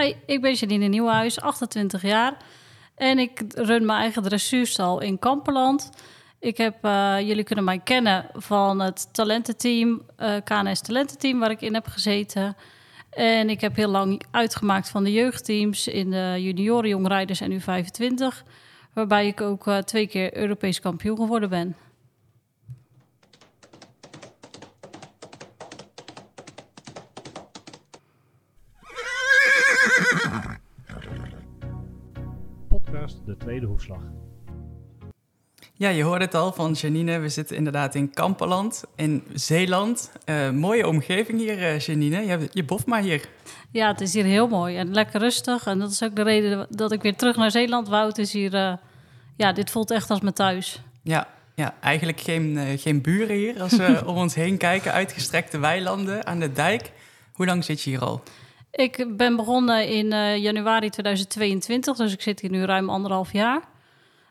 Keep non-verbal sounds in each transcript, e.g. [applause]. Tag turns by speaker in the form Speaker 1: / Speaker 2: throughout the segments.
Speaker 1: Hi, ik ben Janine Nieuwhuis, 28 jaar. En ik run mijn eigen dressuurstal in Kamperland. Ik heb, uh, jullie kunnen mij kennen van het talententeam, uh, KNS Talententeam, waar ik in heb gezeten. En ik heb heel lang uitgemaakt van de jeugdteams in de junioren, jongrijders en U25. Waarbij ik ook uh, twee keer Europees kampioen geworden ben.
Speaker 2: De tweede hoefslag.
Speaker 3: Ja, je hoorde het al van Janine. We zitten inderdaad in Kamperland, in Zeeland. Uh, mooie omgeving hier, uh, Janine. Je, je boft maar hier.
Speaker 1: Ja, het is hier heel mooi en lekker rustig. En dat is ook de reden dat ik weer terug naar Zeeland wou. Het is hier, uh, ja, dit voelt echt als mijn thuis.
Speaker 3: Ja, ja eigenlijk geen, geen buren hier. Als we [laughs] om ons heen kijken, uitgestrekte weilanden aan de dijk. Hoe lang zit je hier al?
Speaker 1: Ik ben begonnen in uh, januari 2022, dus ik zit hier nu ruim anderhalf jaar.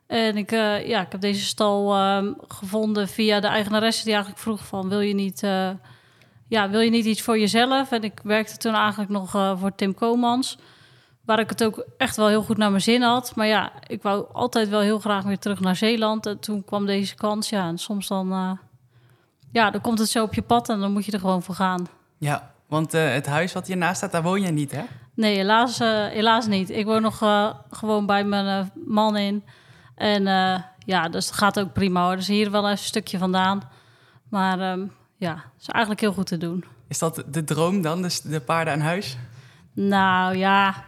Speaker 1: En ik, uh, ja, ik heb deze stal uh, gevonden via de eigenaresse die eigenlijk vroeg van... wil je niet, uh, ja, wil je niet iets voor jezelf? En ik werkte toen eigenlijk nog voor Tim Komans... waar ik het ook echt wel heel goed naar mijn zin had. Maar ja, ik wou altijd wel heel graag weer terug naar Zeeland. En toen kwam deze kans, ja, en soms dan... ja, dan komt het zo op je pad en dan moet je er gewoon voor gaan.
Speaker 3: Ja, want uh, het huis wat hiernaast staat, daar woon je niet, hè?
Speaker 1: Nee, helaas, uh, helaas niet. Ik woon nog uh, gewoon bij mijn man in. En ja, dus het gaat ook prima hoor. Dus hier wel even een stukje vandaan. Maar um, ja, is eigenlijk heel goed te doen.
Speaker 3: Is dat de droom dan, dus de paarden aan huis?
Speaker 1: Nou ja,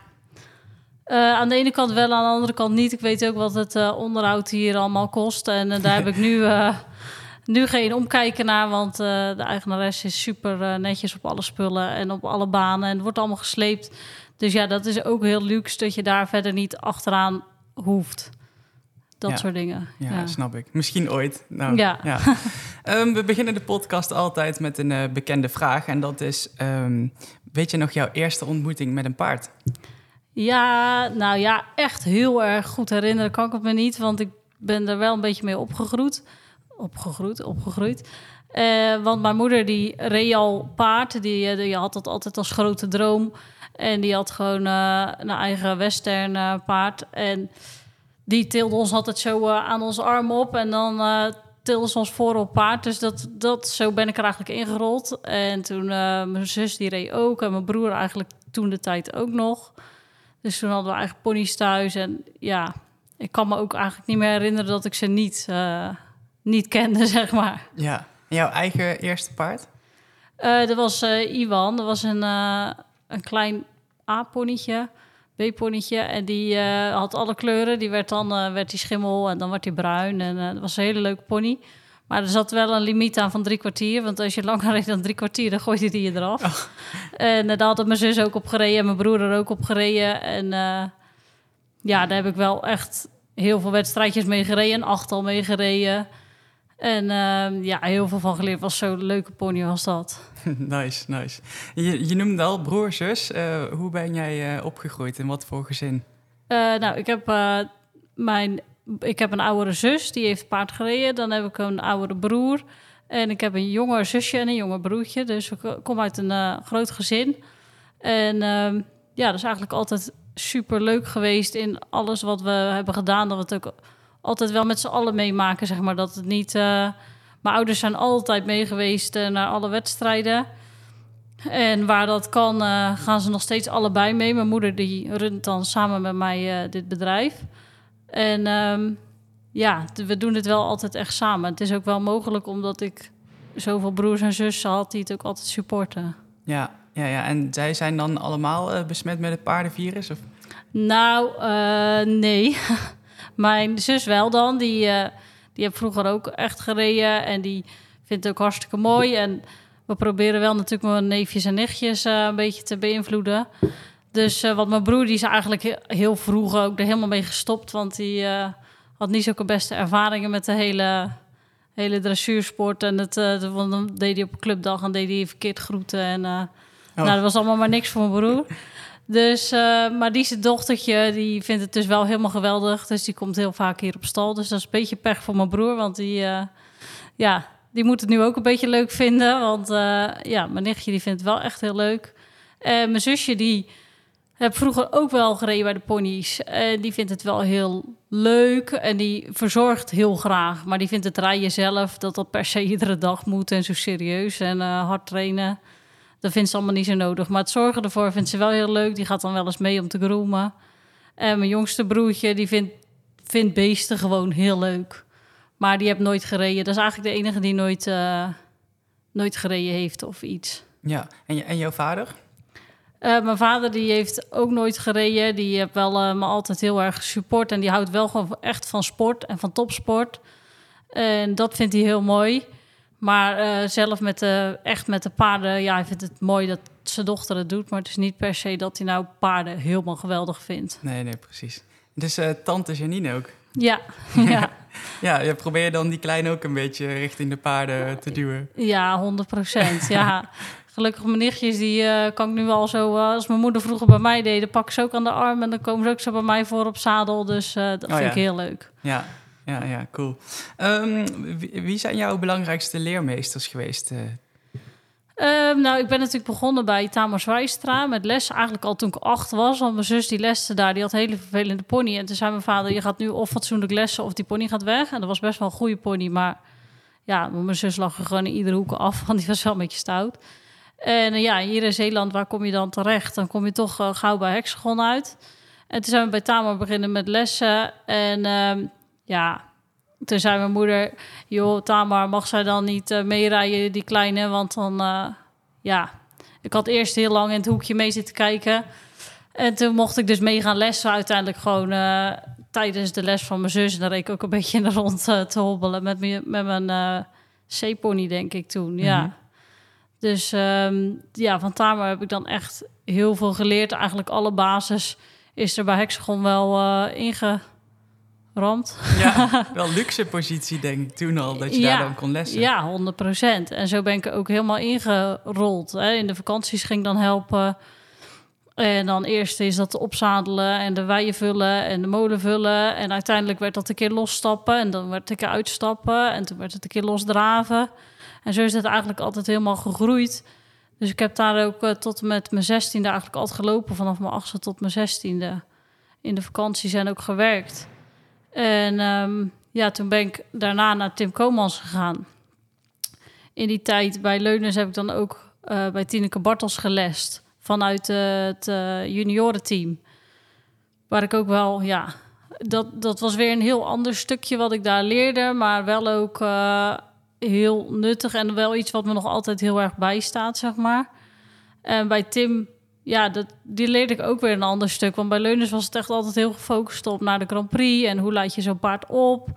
Speaker 1: aan de ene kant wel, aan de andere kant niet. Ik weet ook wat het onderhoud hier allemaal kost. En daar heb ik nu nu geen omkijken naar, want uh, de eigenares is super uh, netjes op alle spullen en op alle banen. En het wordt allemaal gesleept. Dus ja, dat is ook heel luxe dat je daar verder niet achteraan hoeft. Dat
Speaker 3: ja.
Speaker 1: soort dingen.
Speaker 3: Ja, ja, snap ik. Misschien ooit. Nou, ja. ja. um, [laughs] we beginnen de podcast altijd met een uh, bekende vraag. En dat is, um, weet je nog jouw eerste ontmoeting met een paard?
Speaker 1: Ja, nou ja, echt heel erg goed herinneren kan ik het me niet. Want ik ben er wel een beetje mee opgegroeid opgegroeid, opgegroeid. Uh, want mijn moeder die reed al paard, die, die had dat altijd als grote droom. En die had gewoon uh, een eigen western paard. En die tilde ons altijd zo aan onze arm op. En dan tilde ze ons voor op paard. Dus dat, dat, zo ben ik er eigenlijk ingerold. En toen mijn zus die reed ook. En mijn broer eigenlijk toen de tijd ook nog. Dus toen hadden we eigen ponies thuis. En ja, ik kan me ook eigenlijk niet meer herinneren dat ik ze niet niet kende, [laughs] zeg maar.
Speaker 3: Ja. En jouw eigen eerste paard?
Speaker 1: Uh, dat was uh, Iwan. Dat was een, uh, een klein A-ponnetje, B-ponnetje. En die had alle kleuren. Die werd dan werd die schimmel en dan werd hij bruin. En dat was een hele leuke pony. Maar er zat wel een limiet aan van drie kwartier. Want als je langer reed dan drie kwartier, dan gooide die je eraf. Oh. En daar had mijn zus ook op gereden en mijn broer er ook op gereden. En ja, daar heb ik wel echt heel veel wedstrijdjes mee gereden. Een achtal mee gereden. En uh, ja, heel veel van geleerd. Was zo'n leuke pony was dat. [laughs]
Speaker 3: nice, nice. Je, je noemde al broer, zus. Uh, hoe ben jij uh, opgegroeid? In wat voor gezin?
Speaker 1: Uh, nou, ik heb, mijn, ik heb een oudere zus. Die heeft paard gereden. Dan heb ik een oudere broer. En ik heb een jonger zusje en een jonger broertje. Dus ik kom uit een groot gezin. En ehm, ja, dat is eigenlijk altijd super leuk geweest in alles wat we hebben gedaan. Dat we het ook altijd wel met z'n allen meemaken, zeg maar. Dat het niet... Uh, mijn ouders zijn altijd mee geweest uh, naar alle wedstrijden. En waar dat kan, uh, gaan ze nog steeds allebei mee. Mijn moeder die runt dan samen met mij dit bedrijf. En um, ja, we doen het wel altijd echt samen. Het is ook wel mogelijk omdat ik zoveel broers en zussen had die het ook altijd supporten.
Speaker 3: Ja, ja, ja. en zij zijn dan allemaal besmet met het paardenvirus? Of?
Speaker 1: Nou, nee. [laughs] Mijn zus wel dan, die, uh, die heeft vroeger ook echt gereden en die vindt het ook hartstikke mooi. En we proberen wel natuurlijk mijn neefjes en nichtjes uh, een beetje te beïnvloeden. Dus uh, wat mijn broer, die is eigenlijk heel vroeg ook er helemaal mee gestopt, want die had niet zulke beste ervaringen met de hele, hele dressuursport. En het, dan deed hij op een clubdag en deed hij verkeerd groeten. En oh. nou, dat was allemaal maar niks voor mijn broer. Dus, uh, maar die dochtertje, die vindt het dus wel helemaal geweldig. Dus die komt heel vaak hier op stal. Dus dat is een beetje pech voor mijn broer. Want die, uh, ja, die moet het nu ook een beetje leuk vinden. Want uh, ja, mijn nichtje die vindt het wel echt heel leuk. En mijn zusje, die heb vroeger ook wel gereden bij de ponies. Die vindt het wel heel leuk en die verzorgt heel graag. Maar die vindt het rijden zelf, dat dat per se iedere dag moet en zo serieus en hard trainen. Dat vindt ze allemaal niet zo nodig. Maar het zorgen ervoor vindt ze wel heel leuk. Die gaat dan wel eens mee om te groomen. En mijn jongste broertje, die vindt, vindt beesten gewoon heel leuk. Maar die heeft nooit gereden. Dat is eigenlijk de enige die nooit, uh, nooit gereden heeft of iets.
Speaker 3: Ja, en, en jouw vader?
Speaker 1: Uh, mijn vader die heeft ook nooit gereden. Die heeft wel uh, me altijd heel erg support. En die houdt wel gewoon echt van sport en van topsport. En dat vindt hij heel mooi. Maar uh, zelf met de, echt met de paarden, ja, hij vindt het mooi dat zijn dochter het doet. Maar het is niet per se dat hij nou paarden helemaal geweldig vindt.
Speaker 3: Nee, nee, precies. Dus tante Janine ook? [laughs]
Speaker 1: Ja, ja.
Speaker 3: ja, je probeert dan die kleine ook een beetje richting de paarden te duwen.
Speaker 1: Ja, 100 procent. ja. [laughs] Gelukkig mijn nichtjes, die uh, kan ik nu al zo... Uh, als mijn moeder vroeger bij mij deed, dan pak ze ook aan de arm... en dan komen ze ook zo bij mij voor op zadel. Dus dat oh, vind ja. ik heel leuk.
Speaker 3: Ja, ja, ja, cool. Um, wie, zijn jouw belangrijkste leermeesters geweest?
Speaker 1: Um, nou, ik ben natuurlijk begonnen bij Tamar Zwijstra met les. Eigenlijk al toen ik acht was. Want mijn zus die leste daar, die had een hele vervelende pony. En toen zei mijn vader, je gaat nu of fatsoenlijk lessen of die pony gaat weg. En dat was best wel een goede pony, maar... Ja, mijn zus lag er gewoon in iedere hoek af, [laughs] want die was wel een beetje stout. En uh, ja, hier in Zeeland, waar kom je dan terecht? Dan kom je toch uh, gauw bij Hexagon uit. En toen zijn we bij Tamar beginnen met lessen. En uh, ja, toen zei mijn moeder... joh, Tamar, mag zij dan niet uh, meerijden, die kleine? Want dan, ja... Ik had eerst heel lang in het hoekje mee zitten kijken. En toen mocht ik dus mee gaan lessen. Uiteindelijk gewoon tijdens de les van mijn zus. En daar reed ik ook een [laughs] beetje in de rond te hobbelen met, me, met mijn C-pony, denk ik toen. Mm -hmm. Ja. Dus um, ja, van Tamar heb ik dan echt heel veel geleerd. Eigenlijk alle basis is er bij Hexagon wel uh,
Speaker 3: Ja, [laughs] wel luxe positie denk ik toen al, dat je ja, daar dan kon lessen.
Speaker 1: Ja, 100 procent. En zo ben ik ook helemaal ingerold. Hè. In de vakanties ging ik dan helpen. En dan eerst is dat opzadelen en de weien vullen en de molen vullen. En uiteindelijk werd dat een keer losstappen en dan werd het een keer uitstappen. En toen werd het een keer losdraven. En zo is het eigenlijk altijd helemaal gegroeid. Dus ik heb daar ook uh, tot met mijn zestiende eigenlijk altijd gelopen. Vanaf mijn achtste tot mijn zestiende. In de vakantie zijn ook gewerkt. En um, ja, toen ben ik daarna naar Tim Komans gegaan. In die tijd bij Leunens heb ik dan ook uh, bij Tineke Bartels gelest. Vanuit het juniorenteam. Waar ik ook wel, ja... Dat, dat was weer een heel ander stukje wat ik daar leerde. Maar wel ook heel nuttig en wel iets wat me nog altijd heel erg bijstaat, zeg maar. En bij Tim, ja, dat, die leerde ik ook weer een ander stuk. Want bij Leuners was het echt altijd heel gefocust op naar de Grand Prix en hoe laat je zo'n paard op.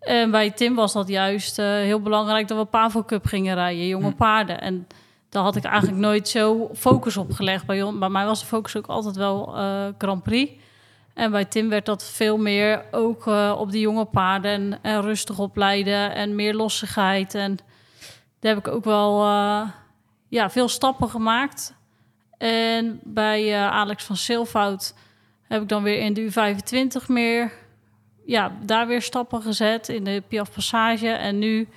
Speaker 1: En bij Tim was dat juist uh, heel belangrijk dat we Pavo Cup gingen rijden, jonge hm. paarden. En daar had ik eigenlijk nooit zo focus op gelegd. Bij, bij mij was de focus ook altijd wel uh, Grand Prix. En bij Tim werd dat veel meer ook uh, op die jonge paarden en, en, rustig opleiden en meer lossigheid. En daar heb ik ook wel ja, veel stappen gemaakt. En bij uh, Alex van Silvoud heb ik dan weer in de U25 meer, ja, daar weer stappen gezet in de Piaf Passage. En nu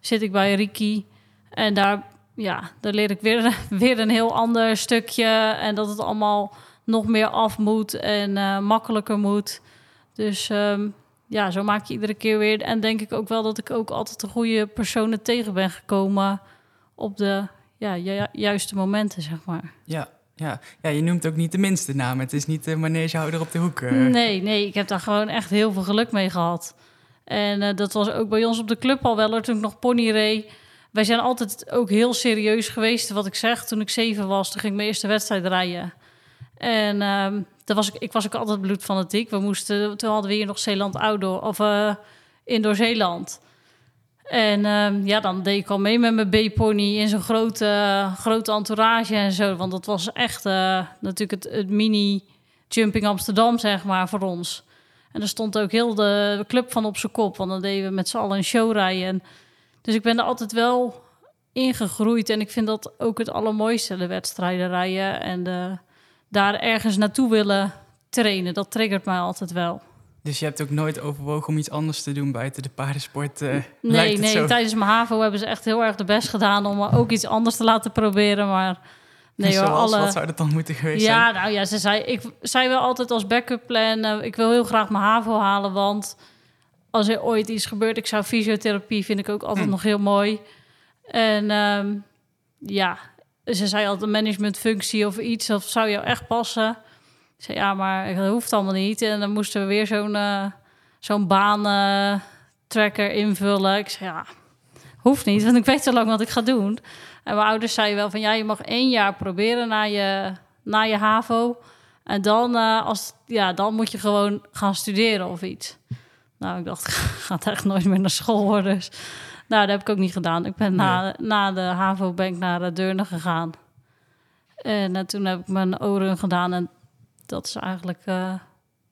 Speaker 1: zit ik bij Riki en daar, ja, daar leer ik weer, [laughs] weer een heel ander stukje. En dat het allemaal nog meer af moet en uh, makkelijker moet. Dus um, ja, zo maak je iedere keer weer. En denk ik ook wel dat ik ook altijd de goede personen tegen ben gekomen op de ja, ju juiste momenten, zeg maar.
Speaker 3: Ja, ja. ja, je noemt ook niet de minste naam. Het is niet de manegehouder op de hoek. Uh.
Speaker 1: Nee, nee, ik heb daar gewoon echt heel veel geluk mee gehad. En uh, dat was ook bij ons op de club al wel, toen ik nog pony reed. Wij zijn altijd ook heel serieus geweest. Wat ik zeg, toen ik zeven was, toen ging ik mijn eerste wedstrijd rijden. En um, dat was ik, ik was ook altijd bloedfanatiek. We moesten, toen hadden we hier nog Zeeland Outdoor, of uh, Indoor Zeeland. En um, ja, dan deed ik al mee met mijn B-pony in zo'n grote, grote entourage en zo. Want dat was echt uh, natuurlijk het, het mini Jumping Amsterdam, zeg maar, voor ons. En er stond ook heel de club van op zijn kop. Want dan deden we met z'n allen een show rijden. Dus ik ben er altijd wel ingegroeid. En ik vind dat ook het allermooiste, de wedstrijden rijden en de daar ergens naartoe willen trainen. Dat triggert mij altijd wel.
Speaker 3: Dus je hebt ook nooit overwogen om iets anders te doen buiten de paardensport? Uh,
Speaker 1: nee, [laughs] nee. Tijdens mijn HAVO hebben ze echt heel erg de best gedaan om ook iets anders te laten proberen. Maar
Speaker 3: Nee, hoor, alle... Wat zou dat dan moeten geweest
Speaker 1: ja,
Speaker 3: zijn?
Speaker 1: nou ja, ze zei, ik zei wel altijd als backup plan... Uh, ik wil heel graag mijn HAVO halen, want als er ooit iets gebeurt... ik zou fysiotherapie, vind ik ook altijd hm. nog heel mooi. En um, ja, ze zei altijd een managementfunctie of iets... of zou jou echt passen? Ik zei, ja, maar dat hoeft allemaal niet. En dan moesten we weer zo'n uh, zo'n baan... Uh, tracker invullen. Ik zei, ja, hoeft niet, want ik weet zo lang wat ik ga doen. En mijn ouders zeiden wel van, ja, je mag één jaar proberen na je, na je HAVO. En dan, uh, als, ja, dan moet je gewoon gaan studeren of iets. Nou, ik dacht, [laughs] ik ga echt nooit meer naar school hoor. Dus nou, dat heb ik ook niet gedaan. Ik ben na, na de HAVO ben ik naar de Deurne gegaan. En uh, toen heb ik mijn oren gedaan. En dat is eigenlijk uh,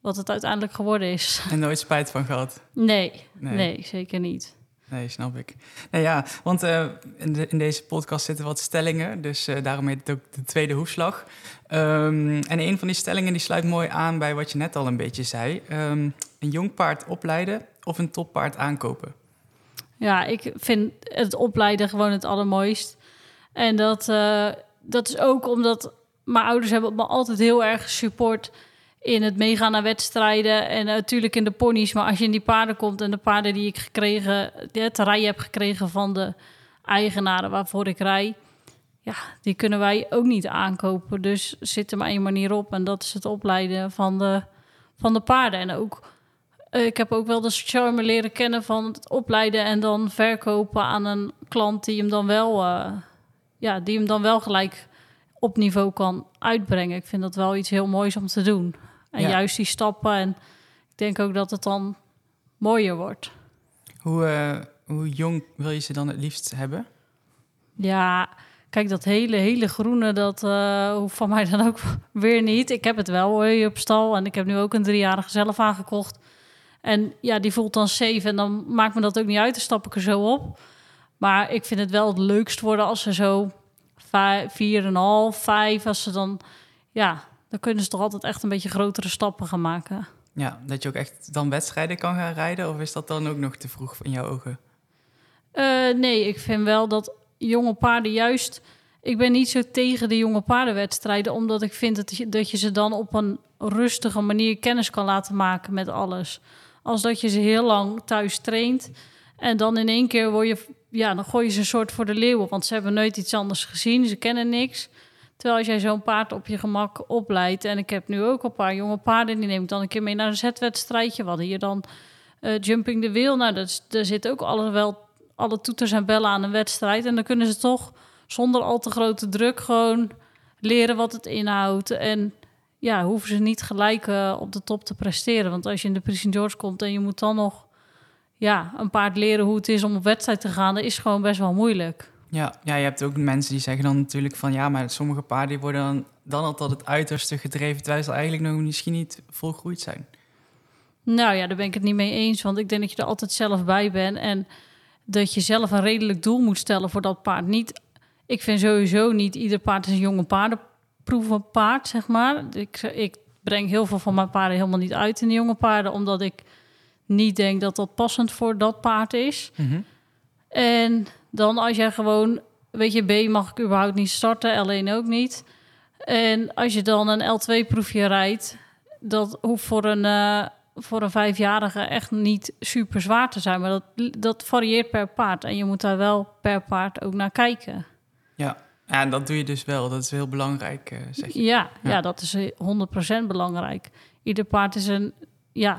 Speaker 1: wat het uiteindelijk geworden is. [laughs]
Speaker 3: En nooit spijt van gehad?
Speaker 1: Nee, nee, zeker niet.
Speaker 3: Nee, snap ik. Nou ja, want uh, in, in, deze podcast zitten wat stellingen, dus uh, daarom heet het ook de tweede hoefslag. Um, en een van die stellingen die sluit mooi aan bij wat je net al een beetje zei. Um, een jong paard opleiden of een toppaard aankopen?
Speaker 1: Ja, ik vind het opleiden gewoon het allermooist. En dat, uh, dat is ook omdat mijn ouders hebben me altijd heel erg support in het meegaan naar wedstrijden en natuurlijk in de ponies. Maar als je in die paarden komt en de paarden die ik gekregen, het rijden heb gekregen van de eigenaren waarvoor ik rij, ja, die kunnen wij ook niet aankopen. Dus zit er maar één manier op en dat is het opleiden van de, van de paarden. En ook, eh, ik heb ook wel de charme leren kennen van het opleiden en dan verkopen aan een klant die hem dan wel, uh, ja, die hem dan wel gelijk op niveau kan uitbrengen. Ik vind dat wel iets heel moois om te doen. En juist die stappen. En ik denk ook dat het dan mooier wordt.
Speaker 3: Hoe, uh, hoe jong wil je ze dan het liefst hebben?
Speaker 1: Ja, kijk, dat hele, hele groene, dat uh, hoeft van mij dan ook [laughs] weer niet. Ik heb het wel hoor, op stal. En ik heb nu ook een driejarige zelf aangekocht. En ja, die voelt dan safe. En dan maakt me dat ook niet uit. Dan stap ik er zo op. Maar ik vind het wel het leukst worden als ze zo vier en half, vijf, als ze dan ja, dan kunnen ze toch altijd echt een beetje grotere stappen gaan maken.
Speaker 3: Ja, dat je ook echt dan wedstrijden kan gaan rijden? Of is dat dan ook nog te vroeg in jouw ogen?
Speaker 1: Uh, nee, ik vind wel dat jonge paarden juist... Ik ben niet zo tegen de jonge paardenwedstrijden... omdat ik vind dat je, dat je ze dan op een rustige manier kennis kan laten maken met alles. Als dat je ze heel lang thuis traint... en dan in één keer word je... Ja, dan gooi je ze een soort voor de leeuwen... want ze hebben nooit iets anders gezien, ze kennen niks... Terwijl als jij zo'n paard op je gemak opleidt... en ik heb nu ook een paar jonge paarden... die neem ik dan een keer mee naar een zetwedstrijdje. We hadden hier dan uh, Jumping the Wheel. Nou, dat, daar zit ook alles wel, alle toeters en bellen aan een wedstrijd. En dan kunnen ze toch zonder al te grote druk gewoon leren wat het inhoudt. En ja, hoeven ze niet gelijk uh, op de top te presteren. Want als je in de Prix George komt en je moet dan nog ja, een paard leren hoe het is om op wedstrijd te gaan, dat is gewoon best wel moeilijk.
Speaker 3: Ja, ja, je hebt ook mensen die zeggen dan natuurlijk van ja, maar sommige paarden die worden dan, dan al tot het uiterste gedreven, terwijl ze eigenlijk nog misschien niet volgroeid zijn.
Speaker 1: Nou ja, daar ben ik het niet mee eens, want ik denk dat je er altijd zelf bij bent en dat je zelf een redelijk doel moet stellen voor dat paard. Niet, ik vind sowieso niet ieder paard is een jonge paardenproeven paard, zeg maar. Ik, ik breng heel veel van mijn paarden helemaal niet uit in de jonge paarden, omdat ik niet denk dat dat passend voor dat paard is. Mm En dan als jij gewoon, weet je, B mag ik überhaupt niet starten, alleen ook niet. En als je dan een L2-proefje rijdt, dat hoeft voor een, uh, voor een vijfjarige echt niet super zwaar te zijn. Maar dat, dat varieert per paard. En je moet daar wel per paard ook naar kijken.
Speaker 3: Ja, ja en dat doe je dus wel. Dat is heel belangrijk, uh, zeg je.
Speaker 1: Ja, ja, ja. dat is 100% belangrijk. Ieder paard is een... Ja,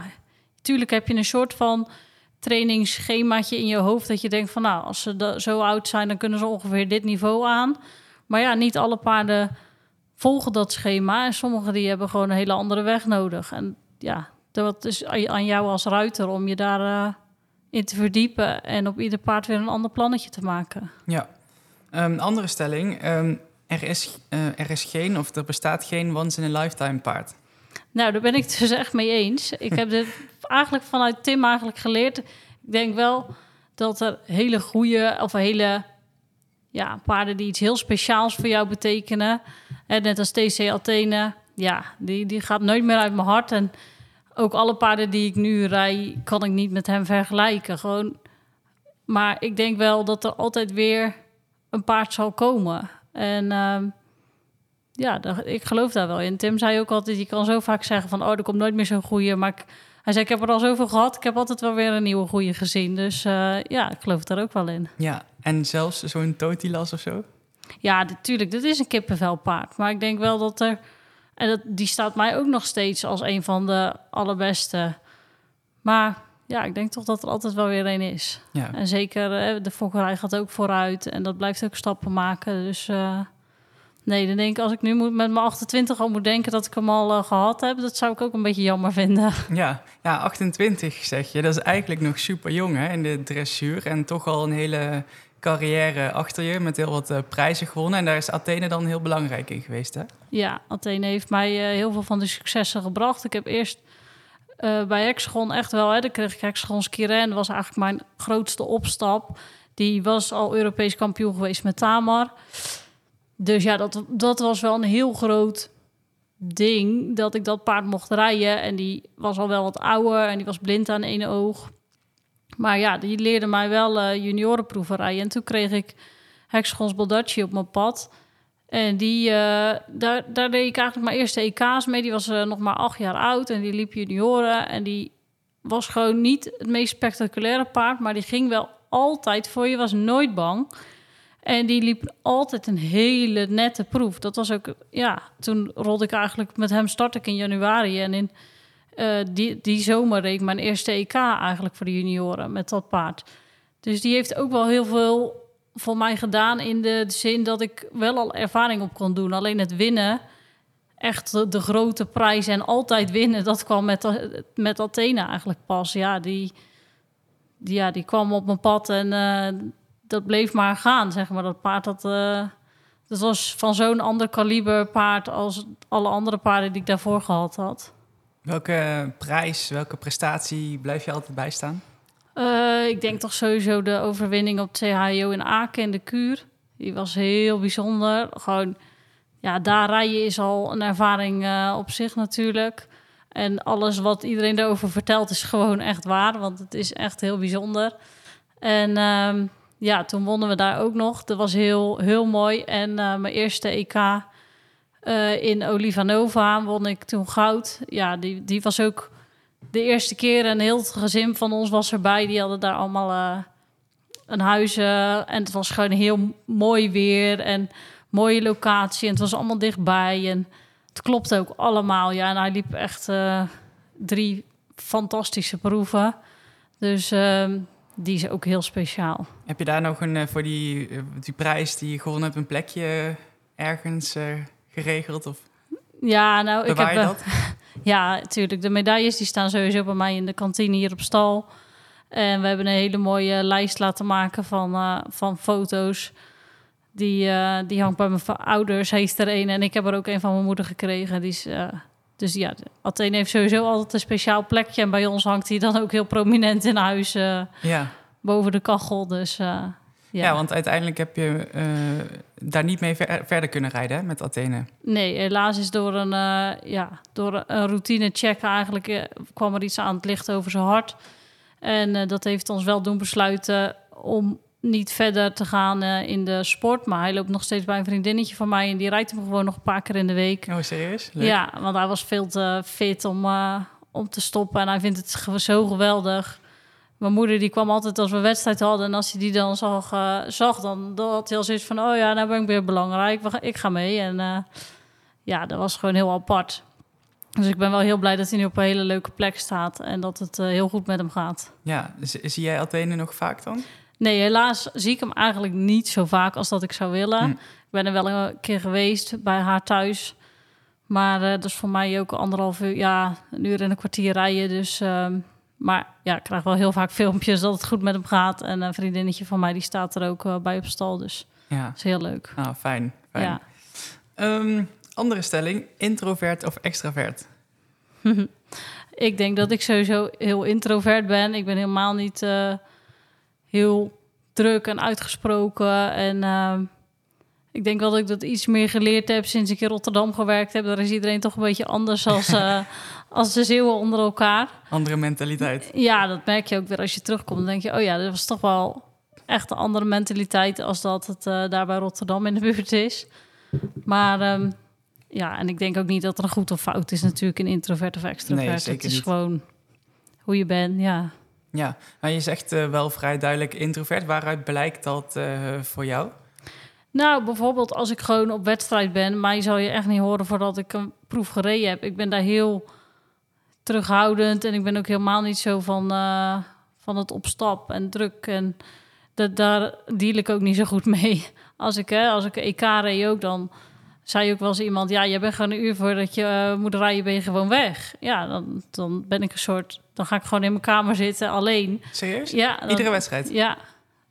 Speaker 1: tuurlijk heb je een soort van trainingsschemaatje in je hoofd dat je denkt van nou, als ze zo oud zijn, dan kunnen ze ongeveer dit niveau aan. Maar ja, niet alle paarden volgen dat schema en sommige die hebben gewoon een hele andere weg nodig. En ja, dat is aan jou als ruiter om je daar uh, in te verdiepen en op ieder paard weer een ander plannetje te maken.
Speaker 3: Ja, um, andere stelling. Um, er, is, uh, er is geen of er bestaat geen once in a lifetime paard.
Speaker 1: Nou, daar ben ik dus echt mee eens. Ik heb dit eigenlijk vanuit Tim eigenlijk geleerd. Ik denk wel dat er hele goede of hele ja, paarden die iets heel speciaals voor jou betekenen. En net als TC Athene, ja, die, die gaat nooit meer uit mijn hart. En ook alle paarden die ik nu rij, kan ik niet met hem vergelijken. Gewoon, maar ik denk wel dat er altijd weer een paard zal komen. En uh, ja, dat- ik geloof daar wel in. Tim zei ook altijd, je kan zo vaak zeggen van... oh, er komt nooit meer zo'n goeie. Maar ik- hij zei, ik heb er al zoveel gehad. Ik heb altijd wel weer een nieuwe goeie gezien. Dus eh, ja, ik geloof daar ook wel in.
Speaker 3: Ja, en zelfs zo'n Totilas of zo?
Speaker 1: Ja, natuurlijk, dit is een kippenvelpaard. Maar ik denk wel dat er... En dat, die staat mij ook nog steeds als een van de allerbeste. Maar ja, ik denk toch dat er altijd wel weer een is.
Speaker 3: Ja.
Speaker 1: En zeker, eh, de fokkerij gaat ook vooruit. En dat blijft ook stappen maken. Dus eh, nee, dan denk ik, als ik nu moet, met mijn 28 al moet denken dat ik hem al eh, gehad heb... dat zou ik ook een beetje jammer vinden. [laughs]
Speaker 3: Ja, ja, 28 zeg je. Dat is eigenlijk nog super jong hè, in de dressuur. En toch al een hele carrière achter je met heel wat eh, prijzen gewonnen. En daar is Athene dan heel belangrijk in geweest, hè?
Speaker 1: Ja, Athene heeft mij eh, heel veel van de successen gebracht. Ik heb eerst bij Hexagon echt wel... Hè, dan kreeg ik Hexagon Skiren. Dat was eigenlijk mijn grootste opstap. Die was al Europees kampioen geweest met Tamar. Dus ja, dat, dat was wel een heel groot ding... dat ik dat paard mocht rijden. En die was al wel wat ouder en die was blind aan één oog. Maar ja, die leerde mij wel juniorenproeven rijden. En toen kreeg ik Hexagons Baldacci op mijn pad... En die, eh, daar, daar deed ik eigenlijk mijn eerste EK's mee. Die was eh, nog maar acht jaar oud en die liep junioren. En die was gewoon niet het meest spectaculaire paard... maar die ging wel altijd voor je, was nooit bang. En die liep altijd een hele nette proef. Dat was ook, ja, toen rolde ik eigenlijk met hem start ik in januari. En in eh, die, die zomer reed ik mijn eerste EK eigenlijk voor de junioren met dat paard. Dus die heeft ook wel heel veel voor mij gedaan in de zin dat ik wel al ervaring op kon doen. Alleen het winnen, echt de, grote prijs en altijd winnen, dat kwam met, met Athena eigenlijk pas. Ja, die, die, ja, die kwam op mijn pad en eh, dat bleef maar gaan, zeg maar. Dat paard, dat, eh, dat was van zo'n ander kaliber paard als alle andere paarden die ik daarvoor gehad had.
Speaker 3: Welke prijs, welke prestatie blijf je altijd bijstaan?
Speaker 1: Eh, ik denk toch sowieso de overwinning op CHO in Aken in de Kuur. Die was heel bijzonder. Gewoon, ja, daar rijden is al een ervaring eh, op zich natuurlijk. En alles wat iedereen daarover vertelt is gewoon echt waar. Want het is echt heel bijzonder. En ehm, ja, toen wonnen we daar ook nog. Dat was heel, heel mooi. En eh, mijn eerste EK eh, in Olivanova won ik toen goud. Ja, die, die was ook de eerste keer. En heel het gezin van ons was erbij. Die hadden daar allemaal eh, een huis. en het was gewoon heel mooi weer. En mooie locatie. En het was allemaal dichtbij. En het klopte ook allemaal. Ja, en hij liep echt drie fantastische proeven. Dus ehm, die is ook heel speciaal.
Speaker 3: Heb je daar nog een, eh, voor die, eh, die prijs die je gewonnen hebt, een plekje ergens eh, geregeld? Of
Speaker 1: Ja, nou, ik heb...
Speaker 3: dat? [laughs]
Speaker 1: Ja, natuurlijk. De medailles die staan sowieso bij mij in de kantine hier op stal. En we hebben een hele mooie lijst laten maken van, van foto's. Die, die hangt bij mijn ouders, heeft er een. En ik heb er ook een van mijn moeder gekregen. Die is, dus ja, Athene heeft sowieso altijd een speciaal plekje. En bij ons hangt hij dan ook heel prominent in huis
Speaker 3: Ja.
Speaker 1: Boven de kachel. Dus eh, ja.
Speaker 3: Ja. want uiteindelijk heb je eh, daar niet mee ver- verder kunnen rijden hè, met Athene.
Speaker 1: Nee, helaas is door een, eh, ja, door een routine check eigenlijk kwam er iets aan het licht over zijn hart. En dat heeft ons wel doen besluiten om niet verder te gaan in de sport. Maar hij loopt nog steeds bij een vriendinnetje van mij en die rijdt hem gewoon nog een paar keer in de week.
Speaker 3: Oh, serieus? Leuk.
Speaker 1: Ja, want hij was veel te fit om, om te stoppen en hij vindt het zo geweldig. Mijn moeder die kwam altijd als we wedstrijd hadden en als hij die dan zag, eh, zag dan, had hij al zoiets van, oh ja, nou ben ik weer belangrijk, ik ga mee. En eh, ja, dat was gewoon heel apart. Dus ik ben wel heel blij dat hij nu op een hele leuke plek staat en dat het eh, heel goed met hem gaat.
Speaker 3: Ja, z- zie jij Athene nog vaak dan?
Speaker 1: Nee, helaas zie ik hem eigenlijk niet zo vaak als dat ik zou willen.
Speaker 3: Hm.
Speaker 1: Ik ben er wel een keer geweest bij haar thuis. Maar eh, dat is voor mij ook anderhalf uur, ja, een uur en een kwartier rijden. Dus, ehm, maar ja, ik krijg wel heel vaak filmpjes dat het goed met hem gaat. En een vriendinnetje van mij, die staat er ook eh, bij op stal. Dus
Speaker 3: Ja,
Speaker 1: dat is heel leuk.
Speaker 3: nou, fijn. fijn.
Speaker 1: Ja.
Speaker 3: Ehm, andere stelling, introvert of extravert? [laughs]
Speaker 1: Ik denk dat ik sowieso heel introvert ben. Ik ben helemaal niet eh, heel druk en uitgesproken. En ehm, ik denk wel dat ik dat iets meer geleerd heb sinds ik in Rotterdam gewerkt heb. Daar is iedereen toch een beetje anders als, [laughs] eh, als de Zeeuwen onder elkaar.
Speaker 3: Andere mentaliteit.
Speaker 1: Ja, dat merk je ook weer als je terugkomt. Dan denk je, oh ja, dat was toch wel echt een andere mentaliteit als dat het eh, daar bij Rotterdam in de buurt is. Maar ehm, ja, en ik denk ook niet dat er een goed of fout is natuurlijk in introvert of extrovert.
Speaker 3: Nee, zeker
Speaker 1: het is
Speaker 3: niet.
Speaker 1: gewoon hoe je bent, ja.
Speaker 3: Ja, maar je zegt eh, wel vrij duidelijk introvert. Waaruit blijkt dat voor jou?
Speaker 1: Nou, bijvoorbeeld als ik gewoon op wedstrijd ben, mij zal je echt niet horen voordat ik een proef gereden heb. Ik ben daar heel terughoudend en ik ben ook helemaal niet zo van, eh, van het op stap en druk. En dat, daar deal ik ook niet zo goed mee. [laughs] Als ik, hè, als ik EK reed ook, dan zei ook wel eens iemand... ja, je bent gewoon een uur voordat je eh, moet rijden, ben je gewoon weg. Ja, dan, dan ben ik een soort... dan ga ik gewoon in mijn kamer zitten, alleen.
Speaker 3: Serieus?
Speaker 1: Ja, dan-
Speaker 3: Iedere wedstrijd?
Speaker 1: ja,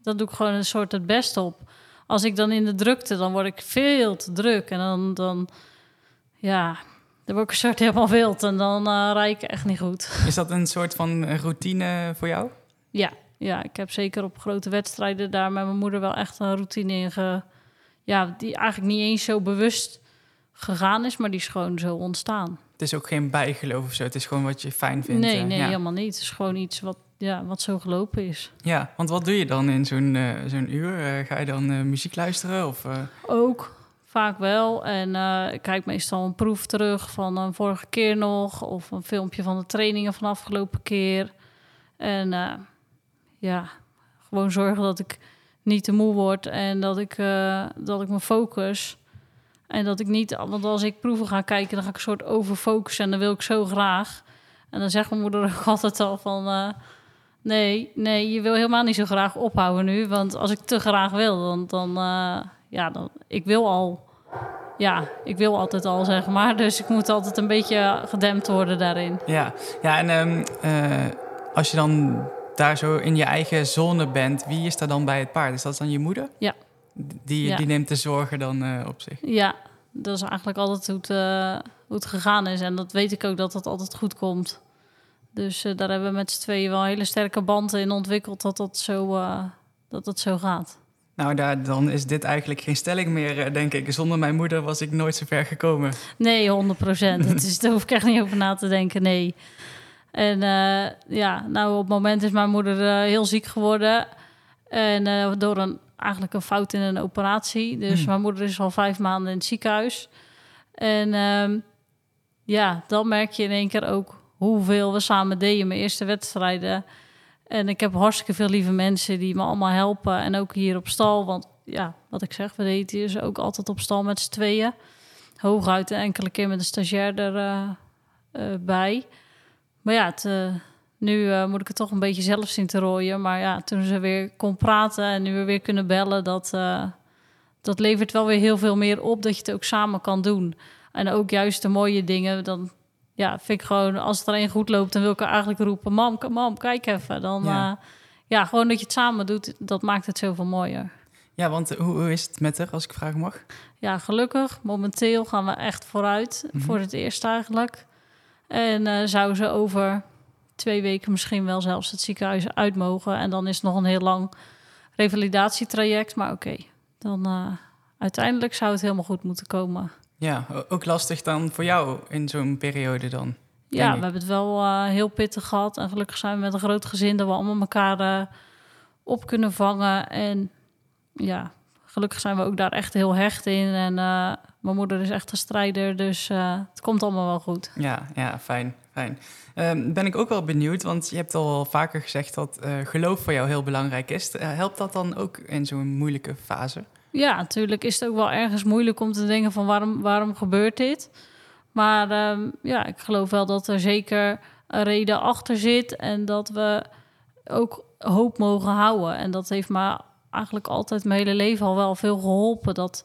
Speaker 1: dat doe ik gewoon een soort het best op. Als ik dan in de drukte, dan word ik veel te druk. En dan, dan ja, dan word ik een soort helemaal wild. En dan eh rijd ik echt niet goed.
Speaker 3: Is dat een soort van routine voor jou?
Speaker 1: Ja, ja, ik heb zeker op grote wedstrijden daar met mijn moeder wel echt een routine in ge... Ja, die eigenlijk niet eens zo bewust gegaan is, maar die is gewoon zo ontstaan.
Speaker 3: Het is ook geen bijgeloof of zo. Het is gewoon wat je fijn vindt.
Speaker 1: nee,
Speaker 3: eh,
Speaker 1: nee,
Speaker 3: ja.
Speaker 1: helemaal niet. Het is gewoon iets wat, ja, wat zo gelopen is.
Speaker 3: Ja, want wat doe je dan in zo'n eh, zo'n uur? Eh, ga je dan muziek luisteren? Of,
Speaker 1: Ook, vaak wel. En ik kijk meestal een proef terug van een vorige keer nog. Of een filmpje van de trainingen van de afgelopen keer. En ja, gewoon zorgen dat ik niet te moe word. En dat ik, dat ik me focus. En dat ik niet... Want als ik proeven ga kijken, dan ga ik een soort overfocussen. En dan wil ik zo graag. En dan zegt mijn moeder ook [laughs] altijd al van... eh, nee, nee, je wil helemaal niet zo graag ophouden nu. Want als ik te graag wil, dan... dan eh, ja, dan, ik wil al... Ja, ik wil altijd al, zeg maar. [laughs] Dus ik moet altijd een beetje gedempt worden daarin.
Speaker 3: ja. ja, en ehm, eh, als je dan daar zo in je eigen zone bent, wie is daar dan bij het paard? Is dat dan je moeder?
Speaker 1: Ja.
Speaker 3: Die,
Speaker 1: Ja.
Speaker 3: die neemt de zorgen dan eh, op zich.
Speaker 1: Ja, dat is eigenlijk altijd hoe het, eh, hoe het gegaan is. En dat weet ik ook dat dat altijd goed komt. Dus eh, daar hebben we met z'n tweeën wel hele sterke band in ontwikkeld dat dat zo, dat dat zo gaat.
Speaker 3: Nou, daar, dan is dit eigenlijk geen stelling meer, denk ik. Zonder mijn moeder was ik nooit zo ver gekomen.
Speaker 1: Nee, 100 procent. [laughs] Het is, daar hoef ik echt niet over na te denken, nee. En ja, nou op het moment is mijn moeder heel ziek geworden. En door een, eigenlijk een fout in een operatie. Dus
Speaker 3: Hmm.
Speaker 1: mijn moeder is al vijf maanden in het ziekenhuis. En ehm, ja, dan merk je in één keer ook hoeveel we samen deden. Mijn eerste wedstrijden. En ik heb hartstikke veel lieve mensen die me allemaal helpen. En ook hier op stal. Want ja, wat ik zeg, we deden hier dus ook altijd op stal met z'n tweeën. Hooguit een enkele keer met een stagiair erbij. bij. Maar ja, het, eh, nu eh, moet ik het toch een beetje zelf zien te rooien. Maar ja, toen ze weer kon praten en nu we weer kunnen bellen... dat, eh, dat levert wel weer heel veel meer op dat je het ook samen kan doen. En ook juist de mooie dingen, dan ja, vind ik gewoon... als het er een goed loopt, dan wil ik er eigenlijk roepen... mam, mam, kijk even. Dan,
Speaker 3: Ja.
Speaker 1: ja. ja, gewoon dat je het samen doet, dat maakt het zoveel mooier.
Speaker 3: Ja, want hoe, hoe is het met haar, als ik vragen mag?
Speaker 1: Ja, gelukkig. Momenteel gaan we echt vooruit.
Speaker 3: Mhm.
Speaker 1: Voor het eerst eigenlijk. En eh, zou ze over twee weken misschien wel zelfs het ziekenhuis uit mogen. En dan is het nog een heel lang revalidatietraject. Maar oké, dan eh, uiteindelijk zou het helemaal goed moeten komen.
Speaker 3: Ja, ook lastig dan voor jou in zo'n periode dan.
Speaker 1: Ja, we hebben het wel eh, heel pittig gehad. En gelukkig zijn we met een groot gezin dat we allemaal elkaar eh, op kunnen vangen. En ja, gelukkig zijn we ook daar echt heel hecht in. En mijn moeder is echt een strijder, dus het komt allemaal wel goed.
Speaker 3: Ja, ja, fijn, fijn. Ehm, ben ik ook wel benieuwd, want je hebt al vaker gezegd dat eh, geloof voor jou heel belangrijk is. Eh, helpt dat dan ook in zo'n moeilijke fase?
Speaker 1: Ja, natuurlijk is het ook wel ergens moeilijk om te denken van waarom, waarom gebeurt dit? Maar ehm, ja, ik geloof wel dat er zeker een reden achter zit en dat we ook hoop mogen houden. En dat heeft me eigenlijk altijd mijn hele leven al wel veel geholpen. Dat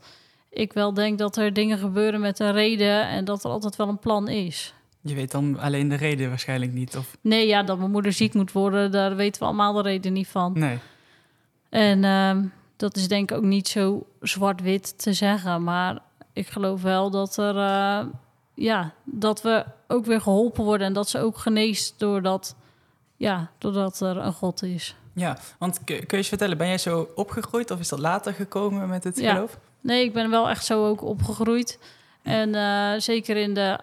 Speaker 1: ik wel denk dat er dingen gebeuren met een reden en dat er altijd wel een plan is.
Speaker 3: Je weet dan alleen de reden waarschijnlijk niet, of
Speaker 1: Nee, ja, dat mijn moeder ziek moet worden, daar weten we allemaal de reden niet van.
Speaker 3: nee?
Speaker 1: En ehm, dat is denk ik ook niet zo zwart-wit te zeggen. Maar ik geloof wel dat er eh, ja, dat we ook weer geholpen worden en dat ze ook geneest doordat, ja, doordat er een God is.
Speaker 3: Ja, want kun, je eens vertellen, ben jij zo opgegroeid of is dat later gekomen met het
Speaker 1: Ja.
Speaker 3: geloof?
Speaker 1: Nee, ik ben wel echt zo ook opgegroeid. En eh, zeker in de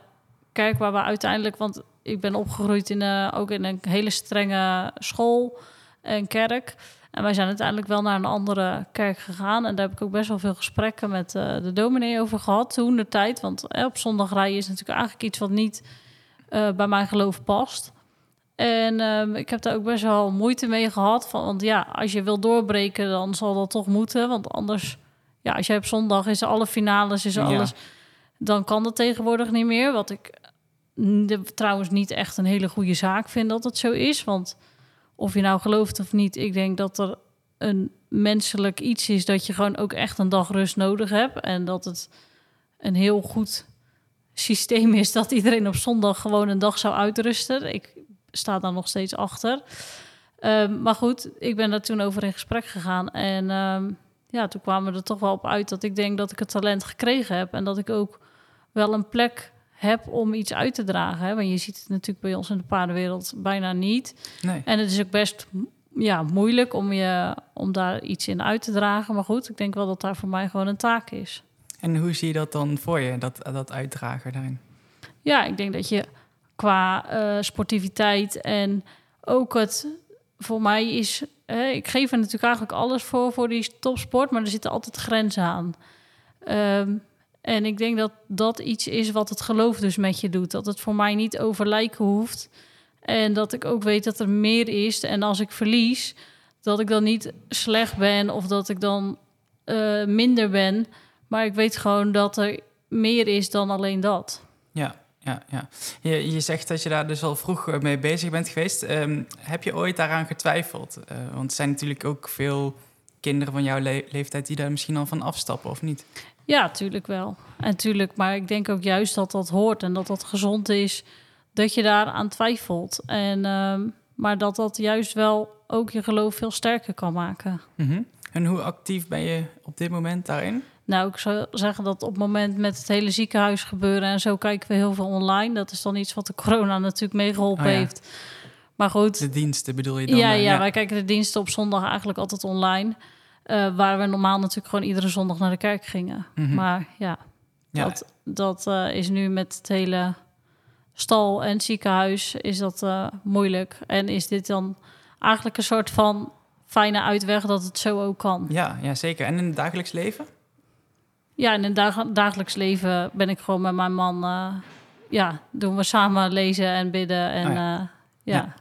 Speaker 1: kerk waar we uiteindelijk, want ik ben opgegroeid in, eh, ook in een hele strenge school. en kerk. En wij zijn uiteindelijk wel naar een andere kerk gegaan. En daar heb ik ook best wel veel gesprekken met uh, de dominee over gehad toen de tijd. Want eh, op zondag rijden is natuurlijk eigenlijk iets wat niet uh, bij mijn geloof past. En um, ik heb daar ook best wel moeite mee gehad. Van, want ja, als je wil doorbreken, dan zal dat toch moeten. Want anders, ja, als jij op zondag is alle finales, is alles... Ja. Dan kan dat tegenwoordig niet meer. Wat ik trouwens niet echt een hele goede zaak vind dat het zo is. Want of je nou gelooft of niet, ik denk dat er een menselijk iets is dat je gewoon ook echt een dag rust nodig hebt. En dat het een heel goed systeem is dat iedereen op zondag gewoon een dag zou uitrusten. Ik sta daar nog steeds achter. Um, maar goed, ik ben daar toen over in gesprek gegaan. En um, ja, toen kwamen we er toch wel op uit dat ik denk dat ik het talent gekregen heb. En dat ik ook wel een plek heb om iets uit te dragen. Hè? Want je ziet het natuurlijk bij ons in de paardenwereld bijna niet.
Speaker 3: Nee.
Speaker 1: En het is ook best ja, moeilijk om, je, om daar iets in uit te dragen. Maar goed, ik denk wel dat daar voor mij gewoon een taak is.
Speaker 3: En hoe zie je dat dan voor je, dat, dat uitdragen daarin?
Speaker 1: Ja, ik denk dat je qua uh, sportiviteit en ook het... Voor mij is... Ik geef er natuurlijk eigenlijk alles voor, voor die topsport... maar er zitten altijd grenzen aan. Um, en ik denk dat dat iets is wat het geloof dus met je doet. Dat het voor mij niet over lijken hoeft. En dat ik ook weet dat er meer is. En als ik verlies, dat ik dan niet slecht ben of dat ik dan uh, minder ben. Maar ik weet gewoon dat er meer is dan alleen dat.
Speaker 3: Ja, ja, ja. Je, je zegt dat je daar dus al vroeg mee bezig bent geweest. Um, heb je ooit daaraan getwijfeld? Uh, want zijn natuurlijk ook veel kinderen van jouw le leeftijd die daar misschien al van afstappen, of niet?
Speaker 1: Ja, tuurlijk wel. En tuurlijk, maar ik denk ook juist dat dat hoort en dat dat gezond is, dat je daar aan twijfelt. En, uh, maar dat dat juist wel ook je geloof veel sterker kan maken.
Speaker 3: Mm -hmm. En hoe actief ben je op dit moment daarin?
Speaker 1: Nou, ik zou zeggen dat op het moment met het hele ziekenhuis gebeuren en zo kijken we heel veel online. Dat is dan iets wat de corona natuurlijk meegeholpen oh, ja. heeft. Maar goed.
Speaker 3: De diensten bedoel je dan?
Speaker 1: Ja, ja, ja, wij kijken de diensten op zondag eigenlijk altijd online. Uh, waar we normaal natuurlijk gewoon iedere zondag naar de kerk gingen. Mm -hmm. Maar ja, ja, dat, dat uh, is nu met het hele stal en ziekenhuis is dat uh, moeilijk. En is dit dan eigenlijk een soort van fijne uitweg dat het zo ook kan.
Speaker 3: Ja, ja zeker. En in het dagelijks leven?
Speaker 1: Ja, in het dag dagelijks leven ben ik gewoon met mijn man... Ja, doen we samen lezen en bidden en oh ja. ja.
Speaker 3: ja.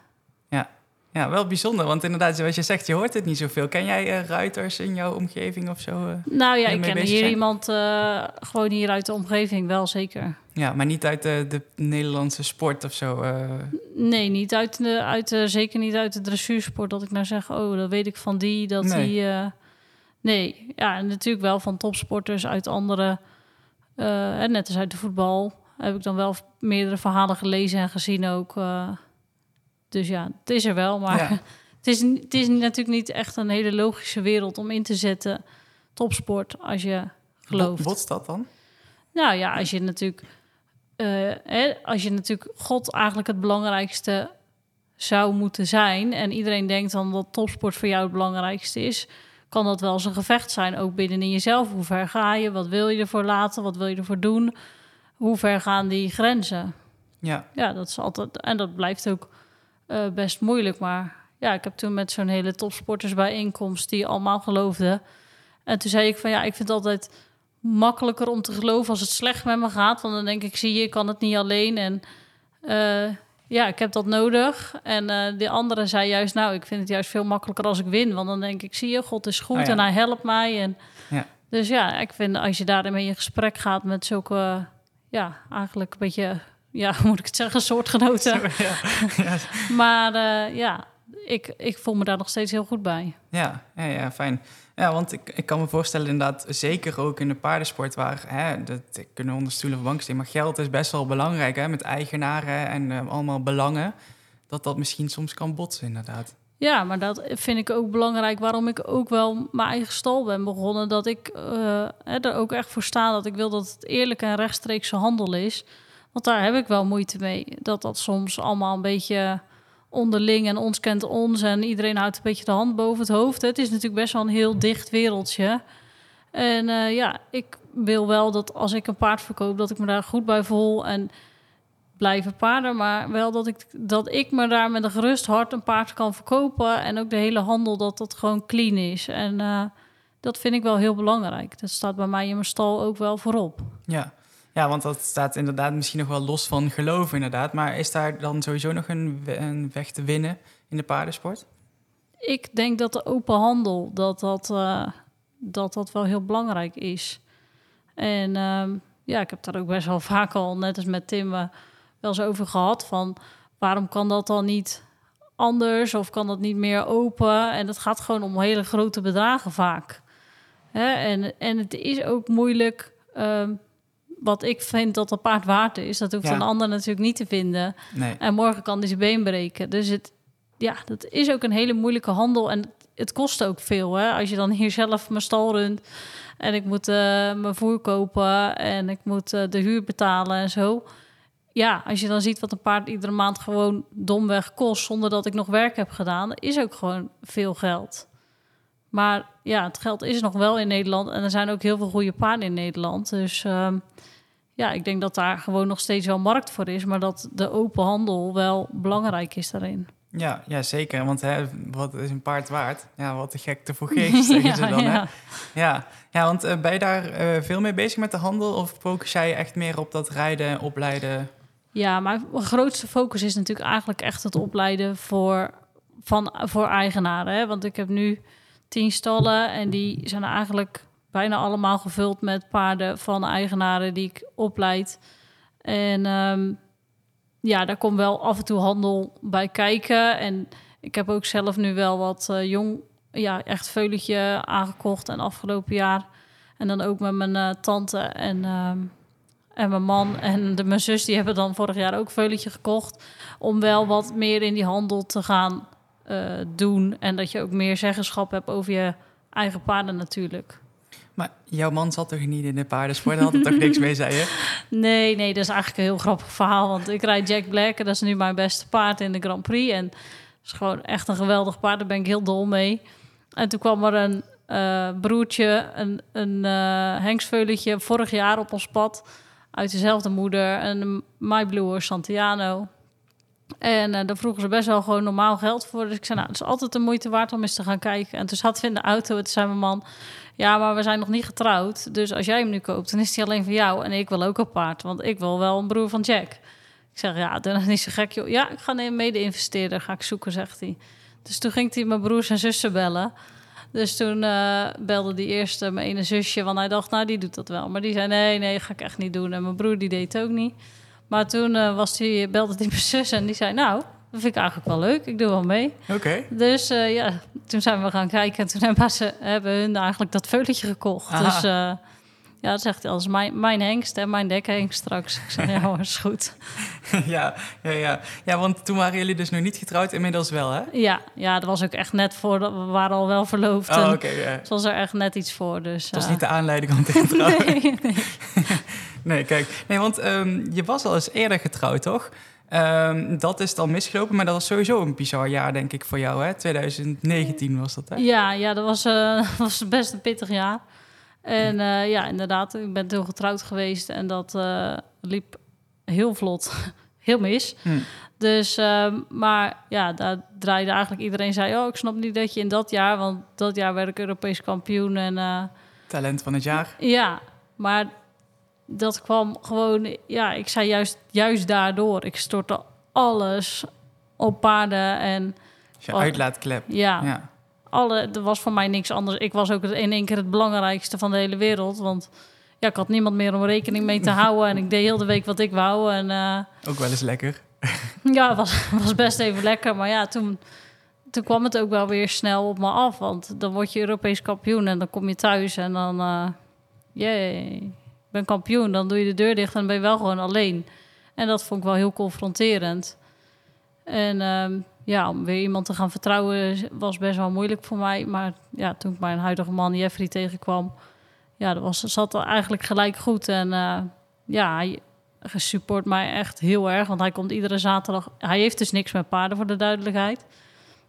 Speaker 3: Ja, wel bijzonder, want inderdaad, zoals je zegt, je hoort het niet zoveel. Ken jij uh, ruiters in jouw omgeving of zo? Uh,
Speaker 1: nou ja, ik ken hier zijn? iemand uh, gewoon hier uit de omgeving, wel zeker.
Speaker 3: Ja, maar niet uit de, de Nederlandse sport of zo?
Speaker 1: Nee, niet uit de, uit de, zeker niet uit de dressuursport. Dat ik nou zeg, oh, dat weet ik van die, dat nee. die... nee, ja, en natuurlijk wel van topsporters uit andere... net als uit de voetbal heb ik dan wel meerdere verhalen gelezen en gezien ook... Dus ja, het is er wel, maar ja. [laughs] het, is, het is natuurlijk niet echt een hele logische wereld om in te zetten. Topsport, als je gelooft.
Speaker 3: Wat is dat dan?
Speaker 1: Nou ja, als je natuurlijk, uh, hè, als je natuurlijk God eigenlijk het belangrijkste zou moeten zijn en iedereen denkt dan dat topsport voor jou het belangrijkste is, kan dat wel eens een gevecht zijn, ook binnenin jezelf. Hoe ver ga je? Wat wil je ervoor laten? Wat wil je ervoor doen? Hoe ver gaan die grenzen?
Speaker 3: Ja,
Speaker 1: ja dat is altijd en dat blijft ook uh, best moeilijk. Maar ja, ik heb toen met zo'n hele topsportersbijeenkomst die allemaal geloofden. En toen zei ik van ja, ik vind het altijd makkelijker om te geloven als het slecht met me gaat. Want dan denk ik, zie je, ik kan het niet alleen. En uh, ja, ik heb dat nodig. En uh, de andere zei juist, nou, ik vind het juist veel makkelijker als ik win. Want dan denk ik, zie je, God is goed oh, ja. en hij helpt mij. En
Speaker 3: ja.
Speaker 1: Dus ja, ik vind als je daarmee in gesprek gaat met zulke, ja, eigenlijk een beetje ja, hoe [laughs] moet ik het zeggen, soortgenoten. Ja. [laughs] ja. maar uh, ja, ik, ik voel me daar nog steeds heel goed bij.
Speaker 3: Ja, ja, ja fijn. Ja, want ik, ik kan me voorstellen inderdaad, zeker ook in de paardensport... waar, hè, dat kunnen onder stoelen of maar geld is best wel belangrijk... Hè, met eigenaren en uh, allemaal belangen... dat dat misschien soms kan botsen, inderdaad.
Speaker 1: Ja, maar dat vind ik ook belangrijk. Waarom ik ook wel mijn eigen stal ben begonnen. Dat ik uh, er ook echt voor sta dat ik wil dat het eerlijke en rechtstreekse handel is. Want daar heb ik wel moeite mee. Dat dat soms allemaal een beetje onderling en ons kent ons en iedereen houdt een beetje de hand boven het hoofd. Het is natuurlijk best wel een heel dicht wereldje. En uh, ja, ik wil wel dat als ik een paard verkoop, dat ik me daar goed bij voel. En blijven paarden, maar wel dat ik, dat ik me daar met een gerust hart een paard kan verkopen. En ook de hele handel, dat dat gewoon clean is. En eh, dat vind ik wel heel belangrijk. Dat staat bij mij in mijn stal ook wel voorop.
Speaker 3: Ja. Ja, want dat staat inderdaad misschien nog wel los van geloof inderdaad. Maar is daar dan sowieso nog een, een weg te winnen in de paardensport?
Speaker 1: Ik denk dat de open handel, dat dat, eh, dat, dat wel heel belangrijk is. En ehm, ja, ik heb daar ook best wel [laughs] vaak al, net als met Tim, eh, wel eens over gehad. Van waarom kan dat dan niet anders of kan dat niet meer open? En het gaat gewoon om hele grote bedragen vaak. Hè? En, en het is ook moeilijk. ehm, wat ik vind dat een paard waard is, dat hoeft
Speaker 3: Ja.
Speaker 1: een ander natuurlijk niet te vinden.
Speaker 3: Nee.
Speaker 1: En morgen kan hij zijn been breken. Dus het, ja, dat is ook een hele moeilijke handel. En het kost ook veel. Hè? Als je dan hier zelf mijn stal runt. En ik moet eh, mijn voer kopen. En ik moet eh, de huur betalen en zo. Ja, als je dan ziet wat een paard iedere maand gewoon domweg kost. Zonder dat ik nog werk heb gedaan. Is ook gewoon veel geld. Maar ja, het geld is nog wel in Nederland. En er zijn ook heel veel goede paarden in Nederland. Dus ehm, ja, ik denk dat daar gewoon nog steeds wel markt voor is. Maar dat de open handel wel belangrijk is daarin.
Speaker 3: Ja, ja, zeker. Want hè, wat is een paard waard? Ja, wat de gek te voor geest, zeggen ze dan. Hè?
Speaker 1: ja.
Speaker 3: Ja, ja want eh, ben je daar eh, veel mee bezig met de handel? Of focus jij echt meer op dat rijden, opleiden?
Speaker 1: Ja, mijn grootste focus is natuurlijk eigenlijk echt het opleiden voor, van, voor eigenaren. Hè? Want ik heb nu tien stallen en die zijn eigenlijk bijna allemaal gevuld met paarden van eigenaren die ik opleid. En ehm, ja, daar komt wel af en toe handel bij kijken. En ik heb ook zelf nu wel wat eh, jong, ja, echt veulentje aangekocht en afgelopen jaar. En dan ook met mijn eh, tante en, ehm, en mijn man en de, mijn zus, die hebben dan vorig jaar ook veulentje gekocht. Om wel wat meer in die handel te gaan doen. En dat je ook meer zeggenschap hebt over je eigen paarden natuurlijk.
Speaker 3: Maar jouw man zat toch niet in de paardensport? Daar had er toch niks mee, zei je? [laughs]
Speaker 1: Nee, nee, dat is eigenlijk een heel grappig verhaal. Want ik rijd Jack Black en dat is nu mijn beste paard in de Grand Prix. En dat is gewoon echt een geweldig paard. Daar ben ik heel dol mee. En toen kwam er een eh, broertje, een, een eh hengstveulentje, vorig jaar op ons pad. Uit dezelfde moeder, een My Bluer Santiano. En eh, daar vroegen ze best wel gewoon normaal geld voor. Dus ik zei, nou, het is altijd de moeite waard om eens te gaan kijken. En toen zaten we in de auto en toen zei mijn man... Ja, maar we zijn nog niet getrouwd. Dus als jij hem nu koopt, dan is hij alleen voor jou. En ik wil ook een paard, want ik wil wel een broer van Jack. Ik zeg, ja, dat is niet zo gek, joh. Ja, ik ga een mede-investeerder, ga ik zoeken, zegt hij. Dus toen ging hij mijn broers en zussen bellen. Dus toen eh, belde die eerste mijn ene zusje, want hij dacht, nou, die doet dat wel. Maar die zei, nee, nee, ga ik echt niet doen. En mijn broer, die deed het ook niet. Maar toen eh, was die, belde die [laughs] mijn zus en die zei, nou, dat vind ik eigenlijk wel leuk. Ik doe wel mee.
Speaker 3: Oké.
Speaker 1: Dus eh, ja, toen zijn we gaan kijken en toen hebben ze hebben hun eigenlijk dat veulentje gekocht.
Speaker 3: Aha.
Speaker 1: Dus eh, ja, dat zegt als mijn, mijn hengst en mijn dekhengst straks. Ik zeg, ja hoor, is goed. [laughs]
Speaker 3: ja, ja, ja. ja, want toen waren jullie dus nog niet getrouwd, inmiddels wel, hè?
Speaker 1: Ja, ja, dat was ook echt net voor, we waren al wel verloofd.
Speaker 3: Oh, oké, ja.
Speaker 1: Het was er echt net iets voor, dus...
Speaker 3: Dat was niet de aanleiding om te trouwen. [laughs]
Speaker 1: nee, nee.
Speaker 3: Nee, kijk. Nee, want ehm, je was al eens eerder getrouwd, toch? Ehm, dat is dan misgelopen, maar dat was sowieso een bizar jaar, denk ik, voor jou, hè? 2019 was dat, hè?
Speaker 1: Ja, ja, dat was, eh, [laughs] was best een pittig jaar. En eh, ja, inderdaad, ik ben toen getrouwd geweest en dat eh, liep heel vlot, [laughs] heel mis.
Speaker 3: Hm.
Speaker 1: Dus, ehm, maar ja, daar draaide eigenlijk iedereen zei, oh, ik snap niet dat je in dat jaar, want dat jaar werd ik Europees kampioen en
Speaker 3: Talent van het jaar.
Speaker 1: ja, maar dat kwam gewoon, ja, ik zei juist, juist daardoor, ik stortte alles op paarden en
Speaker 3: Als je uitlaatklep.
Speaker 1: ja,
Speaker 3: Ja.
Speaker 1: alle, er was voor mij niks anders. Ik was ook in één keer het belangrijkste van de hele wereld. Want ja, ik had niemand meer om rekening mee te houden. En ik deed heel de week wat ik wou. En eh,
Speaker 3: Ook wel eens lekker. [laughs]
Speaker 1: ja, het was, was best even lekker. Maar ja, toen, toen kwam het ook wel weer snel op me af. Want dan word je Europees kampioen en dan kom je thuis en dan... ik ben kampioen. Dan doe je de deur dicht en ben je wel gewoon alleen. En dat vond ik wel heel confronterend. En ehm, ja, om weer iemand te gaan vertrouwen was best wel moeilijk voor mij. Maar ja, toen ik mijn huidige man Jeffrey tegenkwam... Ja, dat was, zat eigenlijk gelijk goed. En eh, ja, hij support mij echt heel erg. Want hij komt iedere zaterdag... Hij heeft dus niks met paarden, voor de duidelijkheid.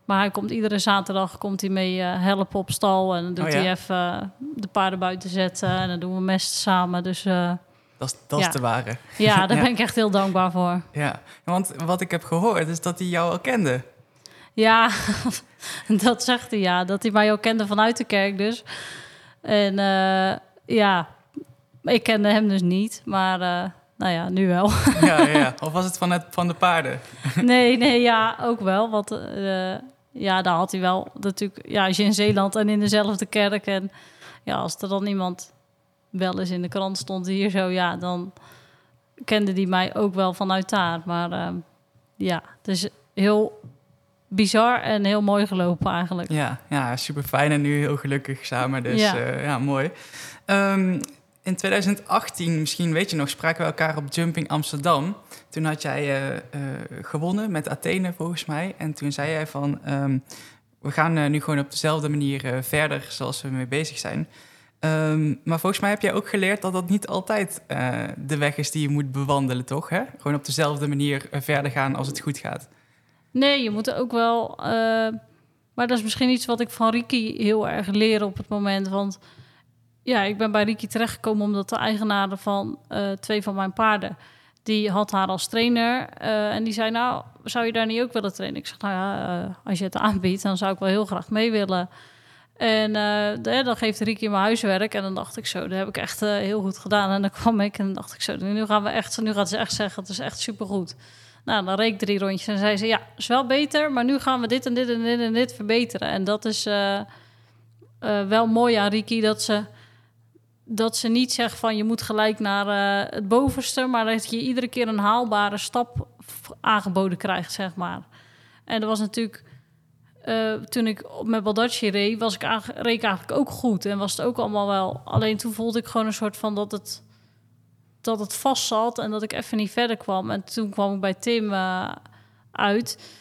Speaker 1: Maar hij komt iedere zaterdag komt hij mee eh, helpen op stal. En dan doet
Speaker 3: Oh ja?
Speaker 1: hij even eh, de paarden buiten zetten. En dan doen we mest samen. Dus eh,
Speaker 3: Dat is, dat is
Speaker 1: Ja.
Speaker 3: de ware.
Speaker 1: Ja, daar [laughs]
Speaker 3: Ja.
Speaker 1: ben ik echt heel dankbaar voor.
Speaker 3: Ja, want wat ik heb gehoord is dat hij jou al kende.
Speaker 1: Ja, [laughs] dat zegt hij ja. Dat hij mij ook kende vanuit de kerk dus. En ja, ik kende hem dus niet. Maar nou ja, nu wel.
Speaker 3: Ja, ja. [laughs] Of was het van, het van de paarden?
Speaker 1: nee, nee, ja, ook wel. Want ja, daar had hij wel natuurlijk... Ja, als je in Zeeland en in dezelfde kerk... en ja, als er dan iemand wel eens in de krant stond hier zo... ja, dan kende die mij ook wel vanuit daar. Maar eh, ja, het is heel bizar en heel mooi gelopen eigenlijk.
Speaker 3: Ja, ja super fijn en nu heel gelukkig samen. Dus
Speaker 1: Ja.
Speaker 3: ja, ja mooi. Ehm, in 2018, misschien weet je nog, spraken we elkaar op Jumping Amsterdam. Toen had jij eh, eh, gewonnen met Athene volgens mij. En toen zei jij van, ehm, we gaan eh, nu gewoon op dezelfde manier verder zoals we mee bezig zijn. Ehm, maar volgens mij heb jij ook geleerd dat dat niet altijd de weg is die je moet bewandelen, toch? Hè? Gewoon op dezelfde manier verder gaan als het goed gaat.
Speaker 1: Nee, je moet ook wel. maar dat is misschien iets wat ik van Riki heel erg leer op het moment. Want ja, ik ben bij Riki terechtgekomen omdat de eigenaar van eh, twee van mijn paarden. Die had haar als trainer. eh, en die zei: Nou, zou je daar niet ook willen trainen? Ik zeg: Nou ja, eh, als je het aanbiedt, dan zou ik wel heel graag mee willen. En dan geeft Riki mijn huiswerk. En dan dacht ik zo, dat heb ik echt heel goed gedaan. En dan kwam ik en dan dacht ik zo, nu gaan we echt, nu gaat ze echt zeggen, het is echt supergoed. Nou, dan reed ik drie rondjes en zei ze, ja, is wel beter, maar nu gaan we dit en dit en dit en dit verbeteren. En dat is wel mooi aan Riki, dat ze, dat ze niet zegt van je moet gelijk naar eh, het bovenste, maar dat je iedere keer een haalbare stap aangeboden krijgt, zeg maar. En dat was natuurlijk, eh, toen ik met Baldacci reed, was ik eigenlijk, reed eigenlijk ook goed en was het ook allemaal wel. Alleen toen voelde ik gewoon een soort van dat het dat het vast zat en dat ik even niet verder kwam. En toen kwam ik bij Tim eh, uit.